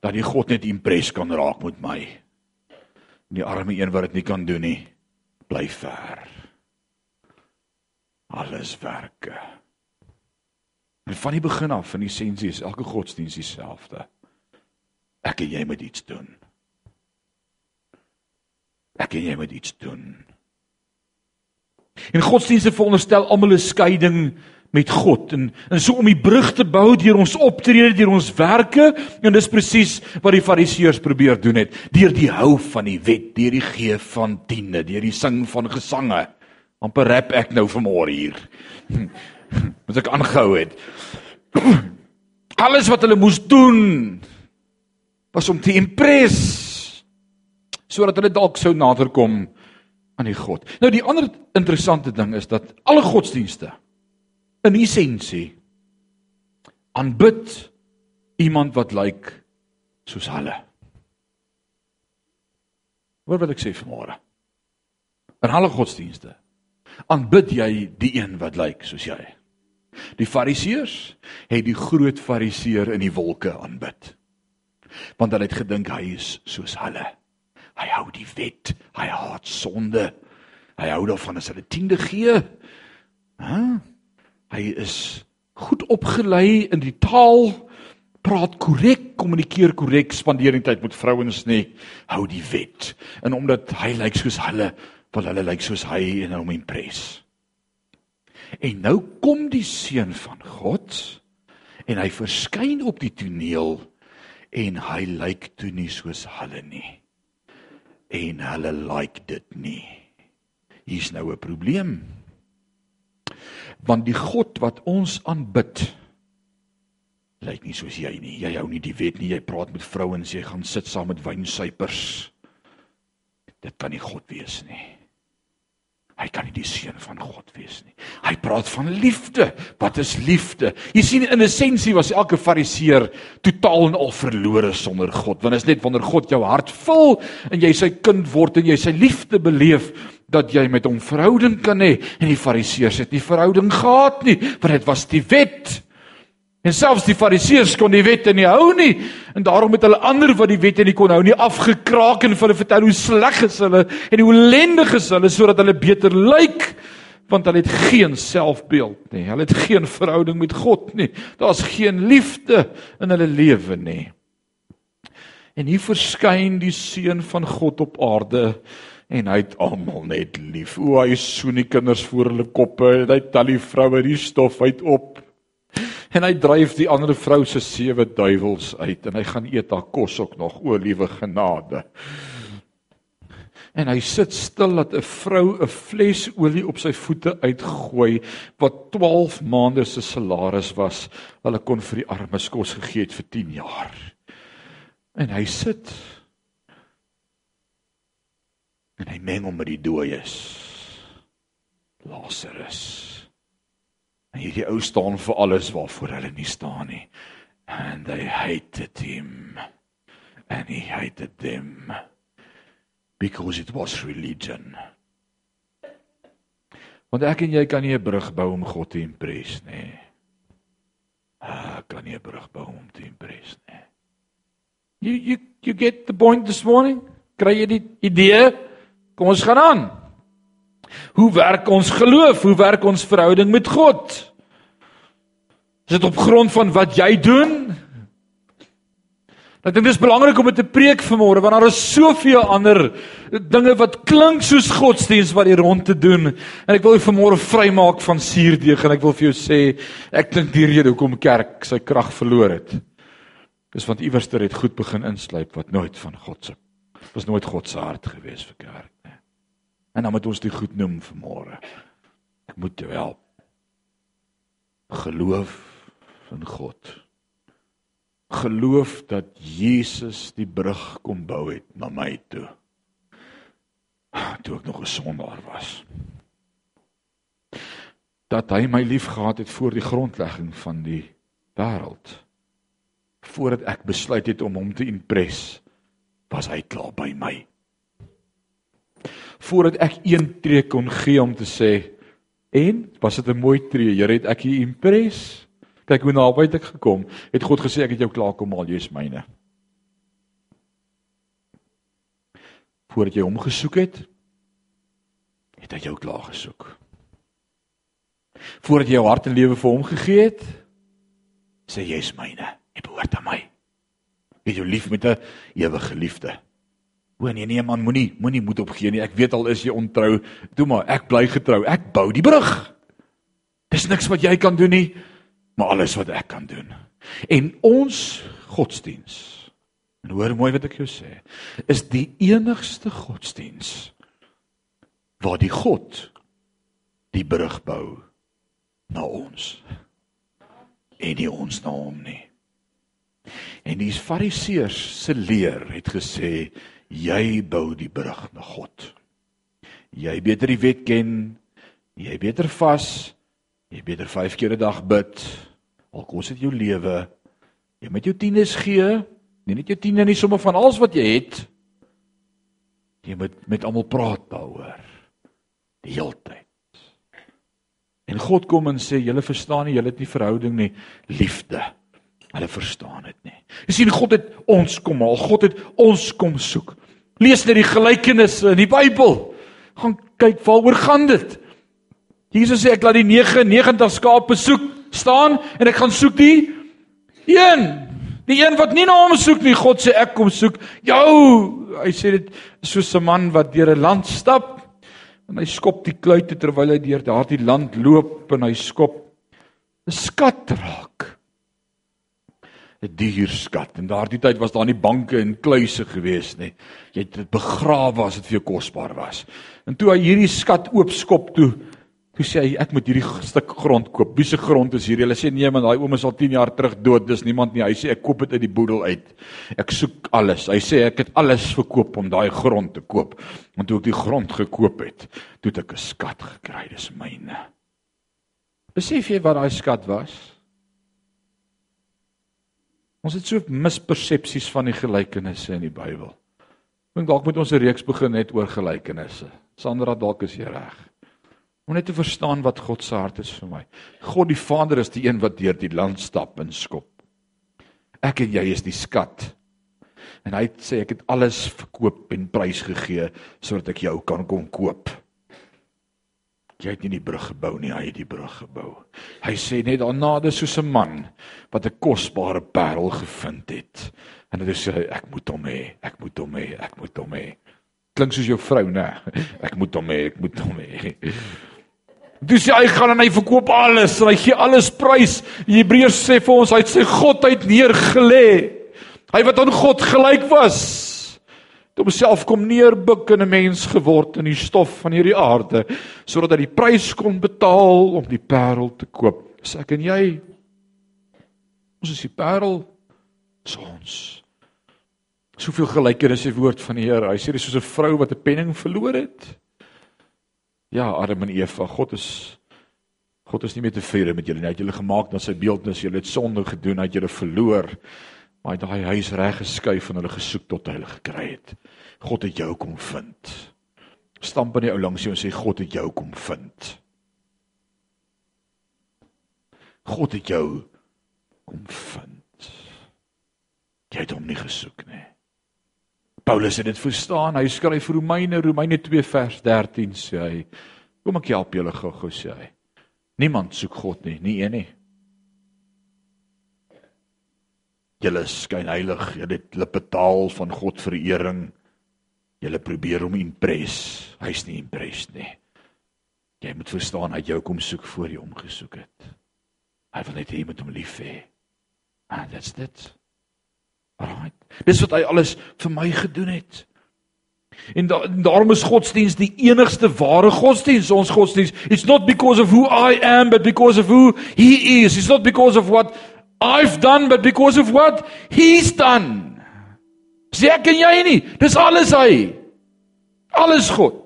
dat die God net impres kan raak met my. Die arme een wat dit nie kan doen nie bly ver. Alles werke. En van die begin af van die essensie is elke godsdiens dieselfde. Ek en jy moet iets doen. Ek en jy moet iets doen. En godsdienste veronderstel almal 'n skeiding met God en en so om die brug te bou deur ons optrede, deur ons werke en dis presies wat die fariseërs probeer doen het, deur die hou van die wet, deur die gee van tiende, deur die sing van gesange amper rap ek nou vanmôre hier. Moet ek aangehou het. Alles wat hulle moes doen was om te impres sodat hulle dalk sou naderkom aan die God. Nou die ander interessante ding is dat alle godsdienste in essensie aanbid iemand wat lyk soos hulle. Hoor wat ek sê vanmôre. In alle godsdienste aanbid jy die een wat lyk soos jy. Die Fariseërs het die groot Fariseer in die wolke aanbid. Want hulle het gedink hy is soos hulle. Hy hou die wet, hy haat sonde. Hy hou daarvan as hulle tiende gee. Hæ? Hy is goed opgelei in die taal, praat korrek, kommunikeer korrek, spandeer nie tyd met vrouens nie, hou die wet. En omdat hy lyk soos hulle, wil hulle lyk soos hy en hom impres. En nou kom die seun van God en hy verskyn op die toneel en hy lyk toe nie soos hulle nie. En hulle like dit nie. Hier's nou 'n probleem. Want die God wat ons aanbid lyk nie soos jy nie. Jy hou nie die wet nie. Jy praat met vrouens, jy gaan sit saam met wynsuipers. Dit kan nie God wees nie. Hy kan nie die seun van God wees nie. Hy praat van liefde. Wat is liefde? Jy sien in essensie was elke fariseer totaal en al verlore sonder God. Want dit is net wanneer God jou hart vul en jy sy kind word en jy sy liefde beleef dat jy met hom verhouding kan hê. En die fariseërs het nie verhouding gehad nie, want dit was die wet. En selfs die fariseërs kon die wette nie hou nie en daarom het hulle ander wat die wette nie kon hou nie afgekraak en vir hulle vertel hoe sleg is hulle en hoe ellendig is hulle sodat hulle beter lyk want hulle het geen selfbeeld nie. Hulle het geen verhouding met God nie. Daar's geen liefde in hulle lewe nie. En hier verskyn die seun van God op aarde en hy het almal net lief. O, hy soen die kinders voor hulle koppe en hy tel die vroue die stof uit op en hy dryf die ander vrou se sewe duiwels uit en hy gaan eet haar kos ook nog o liewe genade. En hy sit stil dat 'n vrou 'n fles olie op sy voete uitgooi wat 12 maande se salaris was hulle kon vir die armes kos gegee het vir 10 jaar. En hy sit en hy meng hom met die dooies. Lazarus En hierdie ou staan vir alles waarvoor hulle nie staan nie. And they hated him. And he hated them because it was religion. Want ek en jy kan nie 'n brug bou om God te impres nie. Ah, kan nie 'n brug bou om te impres nie. You you you get the point this morning? Kry jy die idee? Kom ons gaan aan. Hoe werk ons geloof? Hoe werk ons verhouding met God? Is dit op grond van wat jy doen? Ek dink dit is belangrik om dit te preek vanmôre want daar is soveel ander dinge wat klink soos godsdiens wat hier rond te doen. En ek wil jou vanmôre vrymaak van suurdeeg en ek wil vir jou sê ek dink die rede hoekom kerk sy krag verloor het. Dis want iewers het goed begin insluip wat nooit van God se was nooit God se hart gewees vir kerk. En dan moet ons dit goed noem vanmôre. Ek moet jou help. Geloof in God. Geloof dat Jesus die brug kom bou het na my toe. Toe ek nog 'n sondaar was. Dat hy my liefgehad het voor die grondlegging van die wêreld. Voordat ek besluit het om hom te impres, was hy klaar by my voordat ek een tree kon gee om te sê en was dit 'n mooi tree? Here het ek hier impres kyk hoe naby ek gekom. Het God gesê ek het jou klaar kom al jy's myne. Voordat jy hom gesoek het het hy jou klaar gesoek. Voordat jy jou hart en lewe vir hom gegee het sê jy's myne jy behoort aan my. Jy lief met 'n ewige liefde O nee nee man, moenie moenie moed opgee nie. Ek weet al is jy ontrou. Toe maar, ek bly getrou. Ek bou die brug. Dis niks wat jy kan doen nie, maar alles wat ek kan doen. En ons godsdiens. En hoor mooi wat ek jou sê, is die enigste godsdiens waar die God die brug bou na ons. En nie ons na hom nie. En die fariseërs se leer het gesê jy bou die brug na God. Jy beter die wet ken, jy beter vas, jy beter 5 keer 'n dag bid. Al kos dit jou lewe. Jy moet jou tiendes gee, nie net jou tiende nie, sommer van alles wat jy het. Jy moet met almal praat daaroor. Die heeltyd. En God kom en sê, "Julle verstaan nie, julle het nie verhouding nie, liefde." Hulle verstaan dit nie. Jy sien God het ons kom haal. God het ons kom soek. Lees net die gelykenisse in die Bybel. Gaan kyk waaroor gaan dit. Jesus sê ek laat die 99 skape soek staan en ek gaan soek die een. Die een wat nie na hom soek nie. God sê ek kom soek jou. Hy sê dit soos 'n man wat deur 'n land stap En hy skop die kluite terwyl hy deur daardie land loop en hy skop 'n skat raak. 'n Duur skat. In daardie tyd was daar nie banke en kluise gewees nie. Jy het dit begrawe as dit vir jou kosbaar was. En toe hy hierdie skat oopskop toe Toe sê hy ek moet hierdie stuk grond koop. Wie se grond is hierdie? Hulle sê nee man, daai oom is al 10 jaar terug dood. Dis niemand nie. Hy sê ek koop dit uit die boedel uit. Ek soek alles. Hy sê ek het alles verkoop om daai grond te koop. Want toe ek die grond gekoop het, toe het ek 'n skat gekry. Dis myne. Besef jy wat daai skat was? Ons het so mispersepsies van die gelykenisse in die Bybel. Ek dink dalk moet ons 'n reeks begin net oor gelykenisse. Sandra dalk is jy reg om net te verstaan wat God se hart is vir my. God die Vader is die een wat deur die land stap en skop. Ek en jy is die skat. En hy sê ek het alles verkoop en prys gegee sodat ek jou kan kom koop. Jy het nie die brug gebou nie, hy het die brug gebou. Hy sê net daarna dis soos 'n man wat 'n kosbare parel gevind het. En dit sê ek moet hom hê, ek moet hom hê, ek moet hom hê. Klink soos jou vrou, né? Ek moet hom hê, ek moet hom hê. Dis hy gaan en hy verkoop alles en hy gee alles prys. Hebreërs sê vir ons hy het sy godheid neergelê. Hy wat aan God gelyk was. Het homself kom neerbuk en 'n mens geword in die stof van hierdie aarde sodat hy die prys kon betaal om die parel te koop. Dis ek en jy. Ons is die parel ons. Soveel gelykenis in die woord van die Here. Hy sê dis soos 'n vrou wat 'n penning verloor het. Ja, Adam en Eva, God is God is nie meer tevrede met julle nie. Hy het julle gemaak na sy beeldnis. Julle het sonde gedoen, hy het julle verloor. Maar daai huis reg geskuif en hulle gesoek tot hulle gekry het. God het jou kom vind. Stamp in die ou langs jou en sê God het jou kom vind. God het jou kom vind. Jy het hom nie gesoek nie. Paulus het dit verstaan. Hy skryf vir Romeine, Romeine 2 vers 13 sê hy: "Kom ek help julle gou-gou sê hy. Niemand soek God nie, nie een nie. Julle skyn heilig, julle het lippe taal van God verering. Julle probeer hom impress. Hy's nie impressed nie. Jy moet verstaan hy jou kom soek voor jy hom gesoek het. Hy wil net hê jy moet hom lief hê. Ah, that's it. Right. Dis wat hy alles vir my gedoen het. En, da, en daarom is godsdiens die enigste ware godsdiens, ons godsdiens. It's not because of who I am, but because of who he is. It's not because of what I've done, but because of what he's done. Sê ek en jy nie, dis alles hy. Alles God.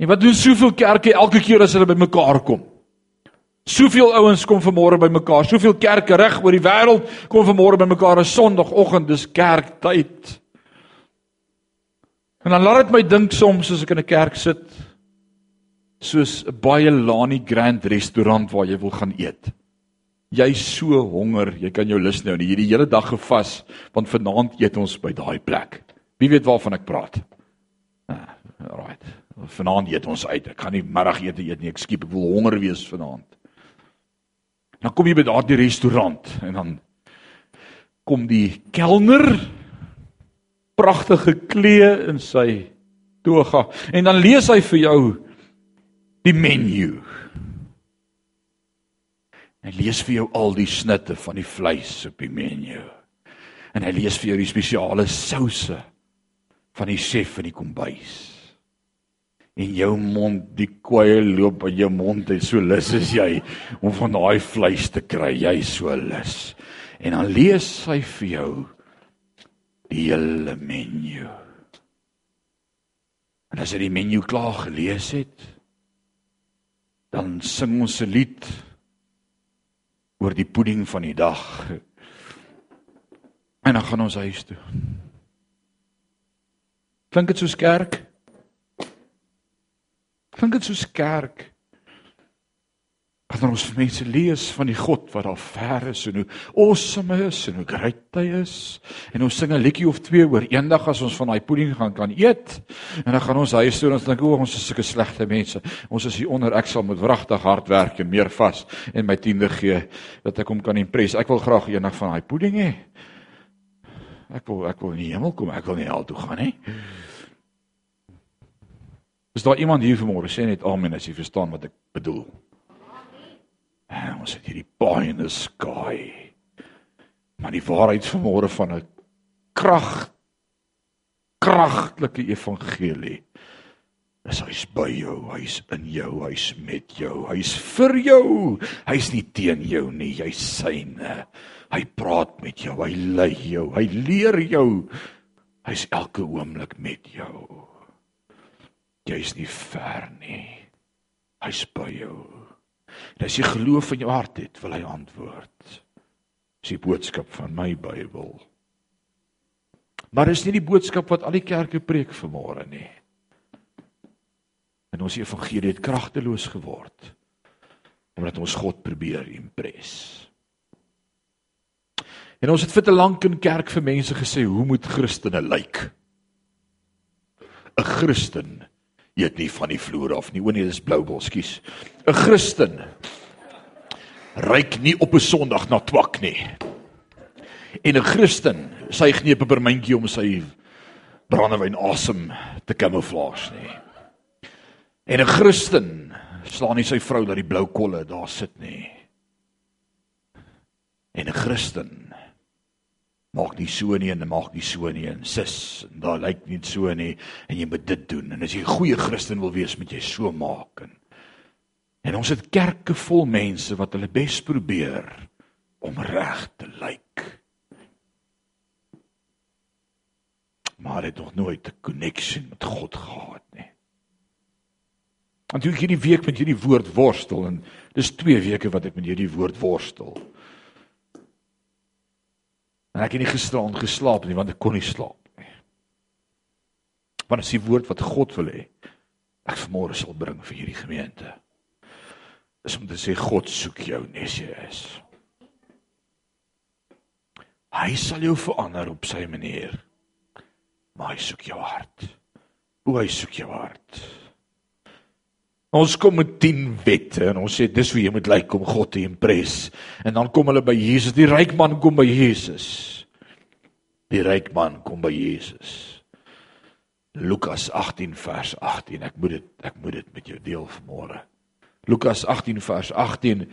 En wat doen soveel kerke elke keer as hulle bymekaar kom? Soveel ouens kom vanmôre bymekaar, soveel kerke reg oor die wêreld kom vanmôre bymekaar op Sondagoggend, dis kerktyd. En dan laat dit my dink soms as ek in 'n kerk sit soos 'n baie Lani Grand restaurant waar jy wil gaan eet. Jy's so honger, jy kan jou lus nou nie hierdie hele dag gevas want vanaand eet ons by daai plek. Wie weet waarvan ek praat? Ah, right. Vanaand eet ons uit. Ek gaan nie middagete eet nie. Ek skiep, ek wil honger wees vanaand. Dan kom jy by daardie restaurant en dan kom die kelner pragtige klee in sy toga en dan lees hy vir jou die menu. Hy lees vir jou al die snitte van die vleis op die menu. En hy lees vir jou die spesiale souse van die chef in die kombuis. En jou mond die kweye loop in jou mond en so lus is jy om van daai vleis te kry. Jy so lus. En dan lees hy vir jou die hele menu. En as jy die menu klaar gelees het dan sing ons 'n lied oor die pudding van die dag. En dan gaan ons huis toe. Klink dit soos kerk? Klink dit soos kerk? Wanneer ons mense lees van die God wat daar ver is en hoe awesome is en hoe great hy is en ons sing 'n liedjie of twee oor eendag as ons van daai pudding gaan kan eet en dan gaan ons huis toe en ons dink o ons is sulke slegte mense. Ons is hier onder ek sal moet wragtig hard werk en meer vas en my tiende gee dat ek hom kan impress. Ek wil graag eendag van daai pudding hê. Ek wil ek wil in die hemel kom, ek wil nie hel toe gaan nie. Is daar iemand hier vanmôre sê net amen as jy verstaan wat ek bedoel? Amen. Ons het hierdie pie in the sky. Maar die waarheid vanmôre van 'n krag kragtelike evangelie is hy's by jou, hy's in jou, hy's met jou, hy's vir jou. Hy's nie teen jou nie, jy's syne. Hy praat met jou, hy lei jou, hy leer jou. Hy's elke oomblik met jou. Jy's nie ver nie. Hy's by jou. En as jy geloof in jou hart het, wil hy antwoord. Dis die boodskap van my Bybel. Maar dis nie die boodskap wat al die kerke preek vanmôre nie. En ons evangelie het kragteloos geword omdat ons God probeer impres. En ons het vir te lank in kerk vir mense gesê hoe moet Christene lyk? 'n Christen eet nie van die vloer af nie. O nee, dis bloubol, skus. 'n Christen ryk nie op 'n Sondag na twak nie. En 'n Christen suig nie 'n pepermuntjie om sy brandewyn asem te kamouflage nie. En 'n Christen slaan nie sy vrou dat die blou kolle daar sit nie. En 'n Christen maak nie so nie en maak nie so nie en sis, en daar lyk nie so nie en jy moet dit doen. En as jy 'n goeie Christen wil wees, moet jy so maak. En, en ons het kerke vol mense wat hulle bes probeer om reg te lyk. Maar het nog nooit 'n connection met God gehad nie. Want hoe ek hierdie week met hierdie woord worstel en dis 2 weke wat ek met hierdie woord worstel. En ek het nie gisteraan geslaap nie want ek kon nie slaap nie. Want is die woord wat God wil hê ek vanmôre sal bring vir hierdie gemeente. Is om te sê God soek jou nes jy is. Hy sal jou verander op sy manier. Maar hy soek jou hart. Hoe hy soek jou hart. Ons kom met 10 wette en ons sê dis hoe jy moet lyk om God te impres. En dan kom hulle by Jesus. Die ryk man kom by Jesus. Die ryk man kom by Jesus. Lukas 18 vers 18. Ek moet dit ek moet dit met jou deel vanmôre. Lukas 18 vers 18.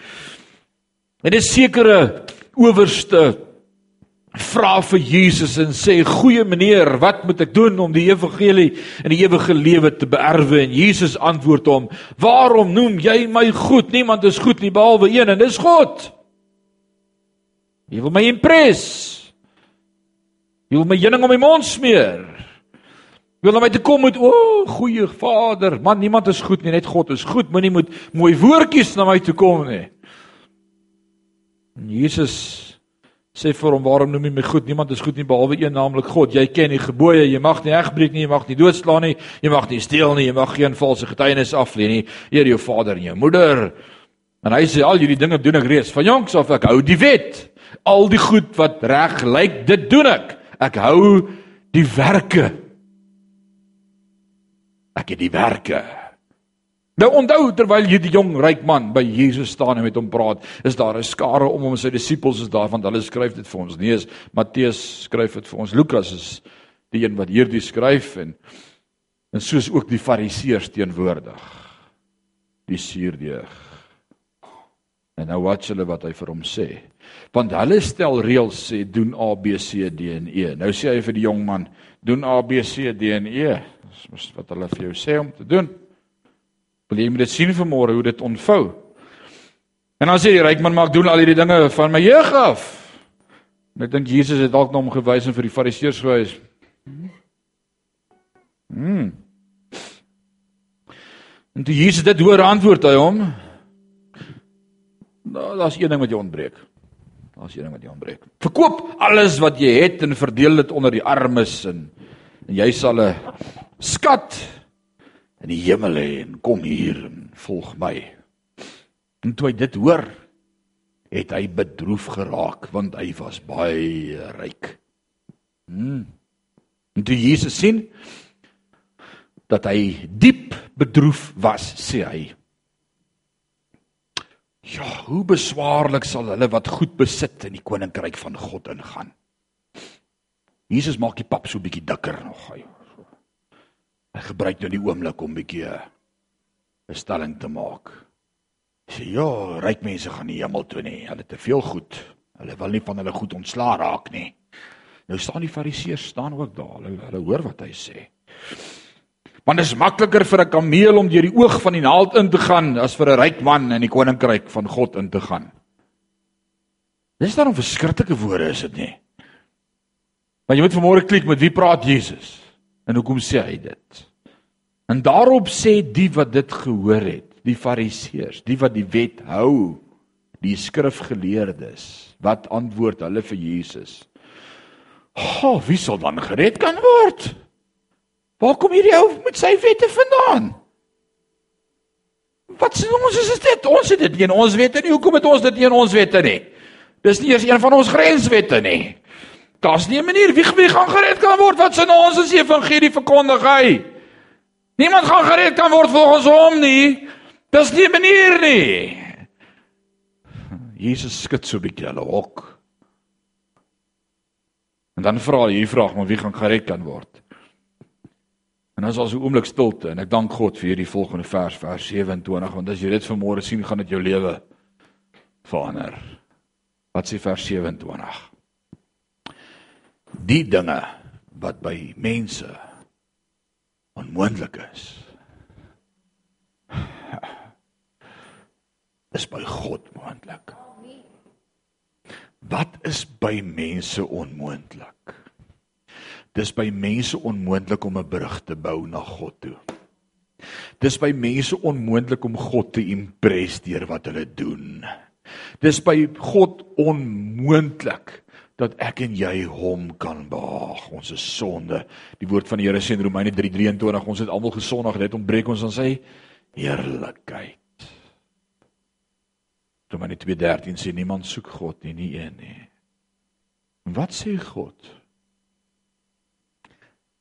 En 'n sekere owerste vra vir Jesus en sê goeie meneer wat moet ek doen om die evangelie en die ewige lewe te beerwe? En Jesus antwoord hom waarom noem jy my goed? Niemand is goed nie behalwe een en dis God. Jy wil my impres jy wil my heuning om my mond smeer. Jy wil na my toe kom met o oh, goeie vader man niemand is goed nie net God is goed. Moenie moet mooi woordjies na my toe kom nie. Jesus sê vir hom waarom noem jy my goed? Niemand is goed nie behalwe een naamlik God. Jy ken die gebooie jy mag nie egbreek nie. Jy mag nie doodslaan nie. Jy mag nie steel nie. Jy mag geen valse getuienis aflê nie. Eer jou vader en jou moeder. En hy sê al hierdie dinge doen ek reeds. Van jongs af ek hou die wet. Al die goed wat reg lyk dit doen ek. Ek hou die werke. Ek het die werke Nou onthou terwyl hierdie jong ryk man by Jesus staan en met hom praat, is daar 'n skare om hom sy disippels is daar want hulle skryf dit vir ons. Nee, is Matteus skryf dit vir ons. Lukas is die een wat hierdie skryf en en soos ook die fariseërs teenwoordig. Die suurdeeg. En nou wat hulle wat hy vir hom sê. Want hulle stel reëls sê doen A B C D en E. Nou sê hy vir die jong man, doen A B C D en E. Dis wat hulle vir jou sê om te doen. Wil jy moet dit sien vanmôre hoe dit ontvou. En dan sê die ryk man maak doen al hierdie dinge van my jeug af. En ek dink Jesus het dalk na hom gewys en vir die fariseërs gewys. Hmm. En toe Jesus dit hoor antwoord hy hom. Daar's een ding wat jy ontbreek. Daar's een ding wat jy ontbreek. Verkoop alles wat jy het en verdeel dit onder die armes en en jy sal 'n skat in die hemel hê en kom hier en volg my. En toe hy dit hoor, het hy bedroef geraak want hy was baie ryk. Hmm. En toe Jesus sien dat hy diep bedroef was, sê hy: Ja, hoe beswaarlik sal hulle wat goed besit in die koninkryk van God ingaan. Jesus maak die pap so bietjie dikker nog hy. Hy gebruik nou die oomblik om 'n bietjie 'n stelling te maak. Sê ja, ryk mense gaan nie hemel toe nie. Hulle het te veel goed. Hulle wil nie van hulle goed ontslaa raak nie. Nou staan die fariseërs staan ook daar. Hulle hulle hoor wat hy sê. Want dit is makliker vir 'n kameel om deur die oog van die naald in te gaan as vir 'n ryk man in die koninkryk van God in te gaan. Dis dan 'n verskriklike woorde is dit nie? Maar jy moet vanmôre klik met wie praat Jesus? En hoekom sê hy dit? En daarop sê die wat dit gehoor het, die fariseërs, die wat die wet hou, die skrifgeleerdes, wat antwoord hulle vir Jesus? "Ha, oh, wie sal dan gered kan word? Waar kom hierdie ou met sy wette vandaan?" Wat sê ons is dit? Ons het dit nie in ons wette nie. Hoekom het ons dit nie in ons wette nie? Dis nie eers een van ons grenswette nie. Daar's nie 'n manier wie wie gaan gered kan word wat sin ons as evangelie verkondig hy. Niemand gaan gered kan word volgens hom nie. Dis nie 'n manier nie. Jesus skud so 'n bietjie hulle hok. En dan vra hy hierdie vraag, maar wie gaan gered kan word? En dan is al so 'n oomblik stilte en ek dank God vir hierdie volgende vers vers 27 want as jy dit vanmôre sien gaan dit jou lewe verander. Wat sê vers 27? Die dinge wat by mense onmoontlik is is by God moontlik. Wat is by mense onmoontlik? Dis by mense onmoontlik om 'n brug te bou na God toe. Dis by mense onmoontlik om God te impress deur wat hulle doen. Dis by God onmoontlik dat ek en jy hom kan behaag. Ons is sonde. Die woord van die Here sê in Romeine 3:23, ons het almal gesondig, dit ontbreek ons aan sy heerlikheid. Romeine 2:13 sê niemand soek God nie, nie een nie. Wat sê God?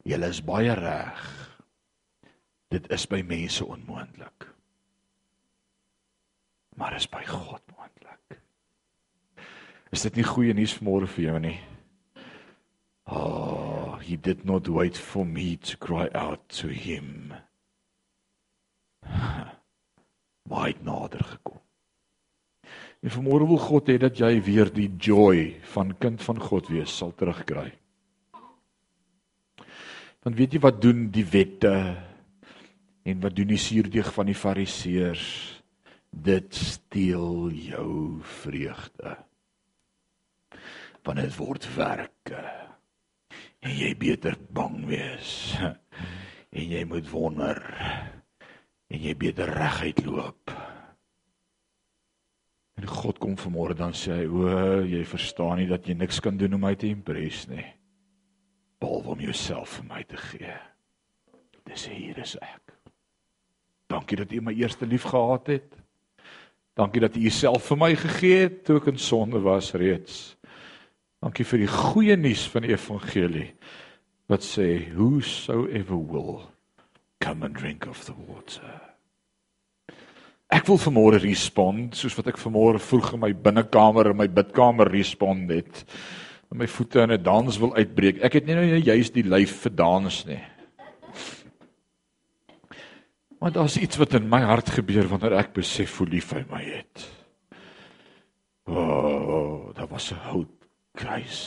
Julle is baie reg. Dit is by mense onmoontlik. Maar is by God moontlik. Is dit nie goeie nuus vanmôre vir jou nie? Oh, he did not wait for me to cry out to him. Baie nader gekom. En vanmôre wil God hê dat jy weer die joy van kind van God wees sal terugkry. Want weet jy wat doen die wette en wat doen die suurdeeg van die fariseërs? Dit steel jou vreugde want dit word werke. En jy beter bang wees. En jy moet wonder. En jy beter reguit loop. En God kom vanmôre dan sê hy: "O, jy verstaan nie dat jy niks kan doen om my te impress nie. Behalwe om jouself vir my te gee. Dis hier is ek. Dankie dat jy my eerste lief gehad het. Dankie dat jy jouself vir my gegee het toe ek in sonde was reeds." Dankie vir die goeie nuus van die evangelie wat sê whosoever will come and drink of the water. Ek wil vanmôre respond soos wat ek vanmôre vroeg in my binnekamer in my bidkamer respond het. Met my voete in 'n dans wil uitbreek. Ek het nie nou juist die lyf vir dans nie. Maar daar's iets wat in my hart gebeur wanneer ek besef hoe lief hy my het. O, oh, daar was 'n hout kruis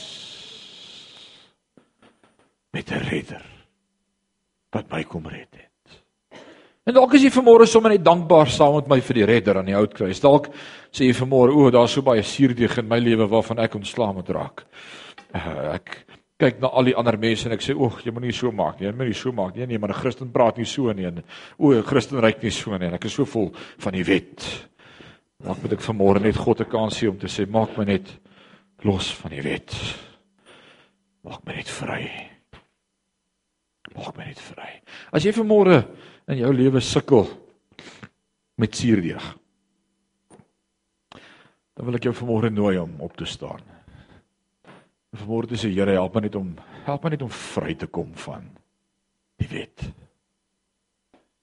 met 'n redder wat my kom red het. En dalk is jy vanmôre sommer net dankbaar saam met my vir die redder aan die hout kruis. Dalk sê jy vanmôre, o, daar's so baie suurdeeg in my lewe waarvan ek ontslae moet raak. Uh, ek kyk na al die ander mense en ek sê, "Oeg, jy moenie so maak nie. Jy moenie so maak nie. Nee, maar 'n Christen praat nie so nie. En, o, 'n Christen ryk nie so nie. En ek is so vol van die wet." Dan moet ek vanmôre net God 'n kans gee om te sê, "Maak my net los van die wet. Maak my net vry. Maak my net vry. As jy vanmôre in jou lewe sukkel met suurdeeg. Dan wil ek jou vanmôre nooi om op te staan. Vanmôre sê Here, help my net om help my net om vry te kom van die wet.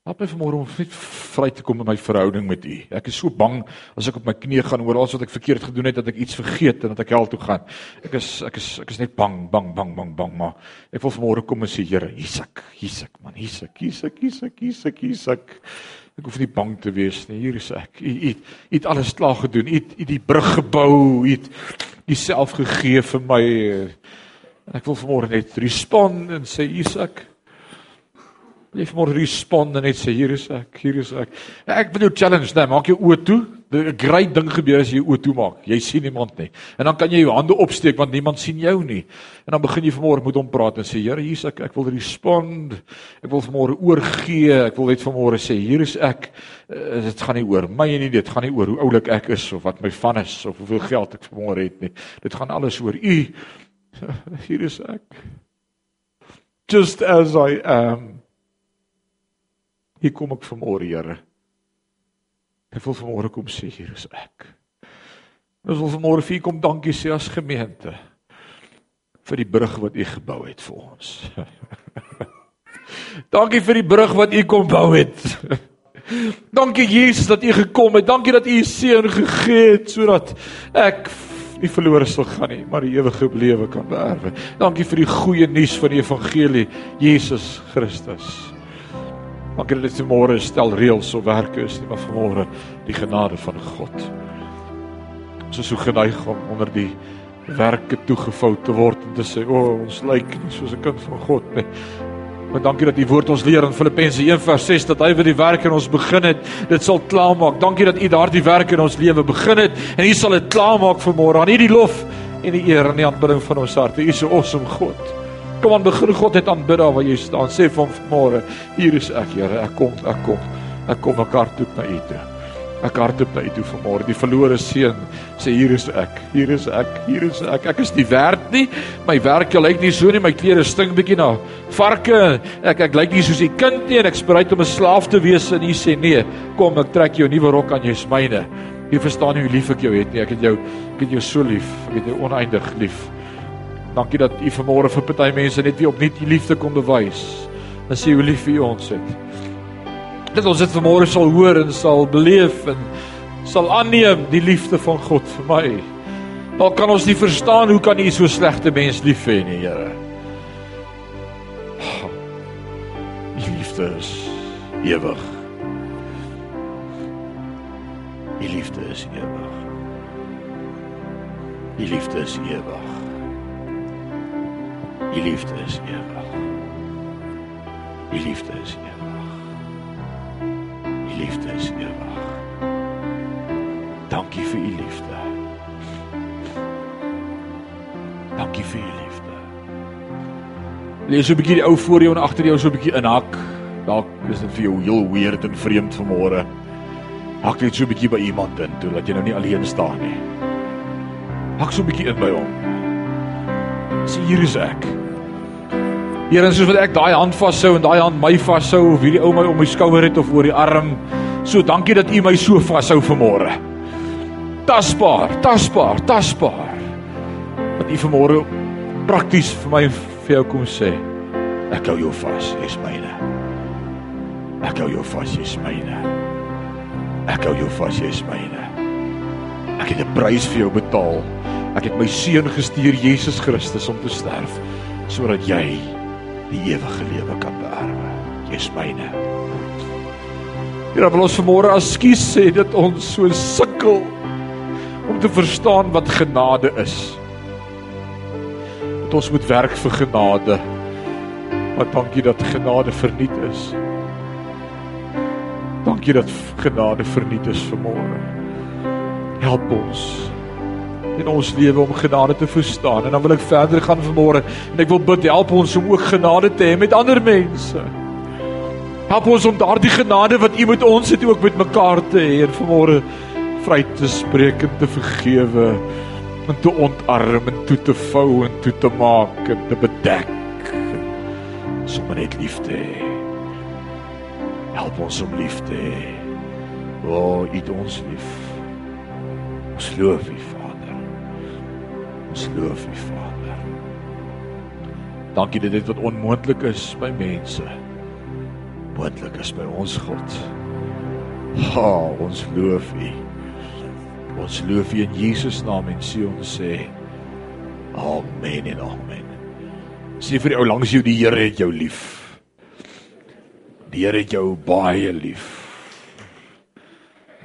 Help my vanmôre om net vry te kom in my verhouding met U. Ek is so bang as ek op my knieë gaan oor alles wat ek verkeerd gedoen het dat ek iets vergeet en dat ek hel toe gaan. Ek is ek is ek is net bang, bang, bang, bang, bang, maar ek wil vanmôre kom en sê Here, hier's ek, hier's ek man, hier's ek, hier's ek, hier's ek, hier's ek, hier's ek. Ek hoef nie bang te wees nie. Hier is ek. U u het alles klaar gedoen. U het die brug gebou. U het Uself gegee vir my. Ek wil vanmôre net respond en sê hier's ek. Jy moet respond en net sê hier is ek, hier is ek. Ek wil jou challenge, nee, maak jou oë toe. 'n Great ding gebeur as jy jou oë toe maak. Jy sien niemand nie. En dan kan jy jou hande opsteek want niemand sien jou nie. En dan begin jy vanmôre met hom praat en sê Here, hier's ek. Ek wil respond. Ek wil vanmôre oorgee. Ek wil net vanmôre sê hier is ek. Uh, dit gaan nie oor my nie, dit gaan nie oor hoe oulik ek is of wat my van is of hoeveel geld ek vanmôre het nie. Dit gaan alles oor U. Hier is ek. Just as I am. Hier kom ek vanmôre, Here. Ek wil vanmôre kom sê hier is ek. Ons wil vanmôre vir U kom dankie sê as gemeente vir die brug wat U gebou het vir ons. dankie vir die brug wat U kom bou het. dankie Jesus dat U gekom het. Dankie dat U U seun gegee het sodat ek nie verlore sal gaan nie, maar die ewige lewe kan beerwe. Dankie vir die goeie nuus van die evangelie, Jesus Christus. Maak dit net môre stel reëls of werke is nie, maar vanmôre die genade van God. Ons is so geneig om onder die werke toegevou te word en te sê, "O, oh, ons lyk nie soos 'n kind van God nie." Maar dankie dat U woord ons leer in Filippense 1:6 dat hy vir die werk in ons begin het, dit sal klaarmaak. Dankie dat U daardie werk in ons lewe begin het en U sal dit klaarmaak vir môre. Aan U die lof en die eer en die aanbidding van ons harte. U is 'n awesome God. Kom aan begin God net aanbid daar waar jy staan. Sê vir hom vanmôre, hier is ek, Here. Ek kom, ek kom. Ek kom mekaar toe na U toe. Ek hardop na U toe vanmôre. Die verlore seun sê hier is ek. Hier is ek. Hier is ek. Ek is nie werd nie. My werk lyk nie so nie. My klere stink bietjie na varke. Ek ek lyk nie soos 'n kind nie en ek spruit om 'n slaaf te wees en U sê nee. Kom, ek trek jou nuwe rok aan, jy's myne. Jy verstaan nie hoe lief ek jou het nie. Ek het jou ek het jou so lief. Ek het jou oneindig lief. Dankie dat U vanmôre vir party mense net weer opnuut U liefde kom bewys. En sê hoe lief U ons het. Dat ons dit vanmôre sal hoor en sal beleef en sal aanneem die liefde van God vir my. Al kan ons nie verstaan hoe kan U so slegte mens lief hê nie, Here. U liefde is ewig. U liefde is ewig. U liefde is ewig. Die liefde is ewig. Die liefde is ewig. Die liefde is ewig. Dankie vir u liefde. Dankie vir u liefde. Lees so 'n bietjie die ou voor jou en agter jou so 'n bietjie inhak. Dalk is dit vir jou heel weird en vreemd vanmôre. Hak net so 'n bietjie by iemand in, toe dat jy nou nie alleen staan nie. Hak so 'n bietjie in by hom. Sê hier is ek. Here, soos wat ek daai hand vashou en daai hand my vashou of hierdie ou my om my skouer het of oor die arm, so dankie dat U my so vashou vanmôre. Tasbaar, tasbaar, tasbaar. Dat U vanmôre prakties vir my vir jou kom sê, ek hou jou vas, jy's myne. Ek hou jou vas, jy's myne. Ek hou jou vas, jy's myne. Ek het 'n prys vir jou betaal. Ek het my seun gestuur Jesus Christus om te sterf sodat jy die ewige lewe kan beerwe. Jy's myne. Here, wil ons vanmôre askies sê dat ons so sukkel om te verstaan wat genade is. Dat ons moet werk vir genade. Maar dankie dat genade verniet is. Dankie dat genade verniet is vanmôre. Help ons in ons lewe om genade te verstaan. En dan wil ek verder gaan vanmôre en ek wil bid help ons om ook genade te hê met ander mense. Help ons om daardie genade wat U met ons het ook met mekaar te hê en vanmôre vry te spreek en te vergewe en te ontarm en toe te vou en toe te maak en te bedek. Sommige net liefde. Help ons om liefde. O, U het ons lief. Ons loof U ons loof U Vader. Dankie dat dit wat onmoontlik is by mense moontlik is by ons God. Ha, ons loof U. Ons loof U in Jesus naam en sê ons sê amen en amen. Sê vir die ou langs jou die Here het jou lief. Die Here het jou baie lief.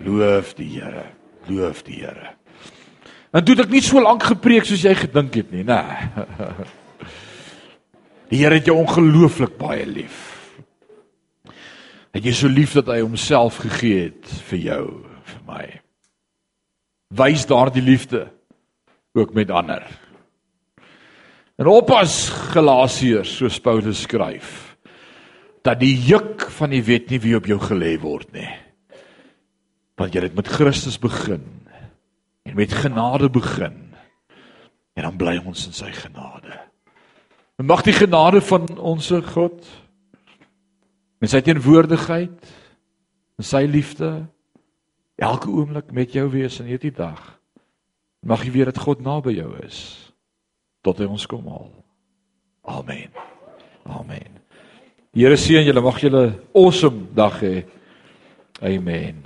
Loof die Here. Loof die Here. En toe ek nie so lank gepreek soos jy gedink het nie, nê. Die Here het jou ongelooflik baie lief. Het jy so lief dat hy homself gegee het vir jou, vir my. Wys daardie liefde ook met ander. En oppas Galasiërs soos Paulus skryf dat die juk van die wet nie weer op jou gelê word nie. Want jy het met Christus begin en met genade begin. En dan bly ons in sy genade. En mag die genade van ons God met sy teenwoordigheid en sy liefde elke oomblik met jou wees in hierdie dag. Mag jy weet dat God naby jou is tot hy ons kom haal. Amen. Amen. Die Here seën julle, mag julle 'n awesome dag hê. Amen.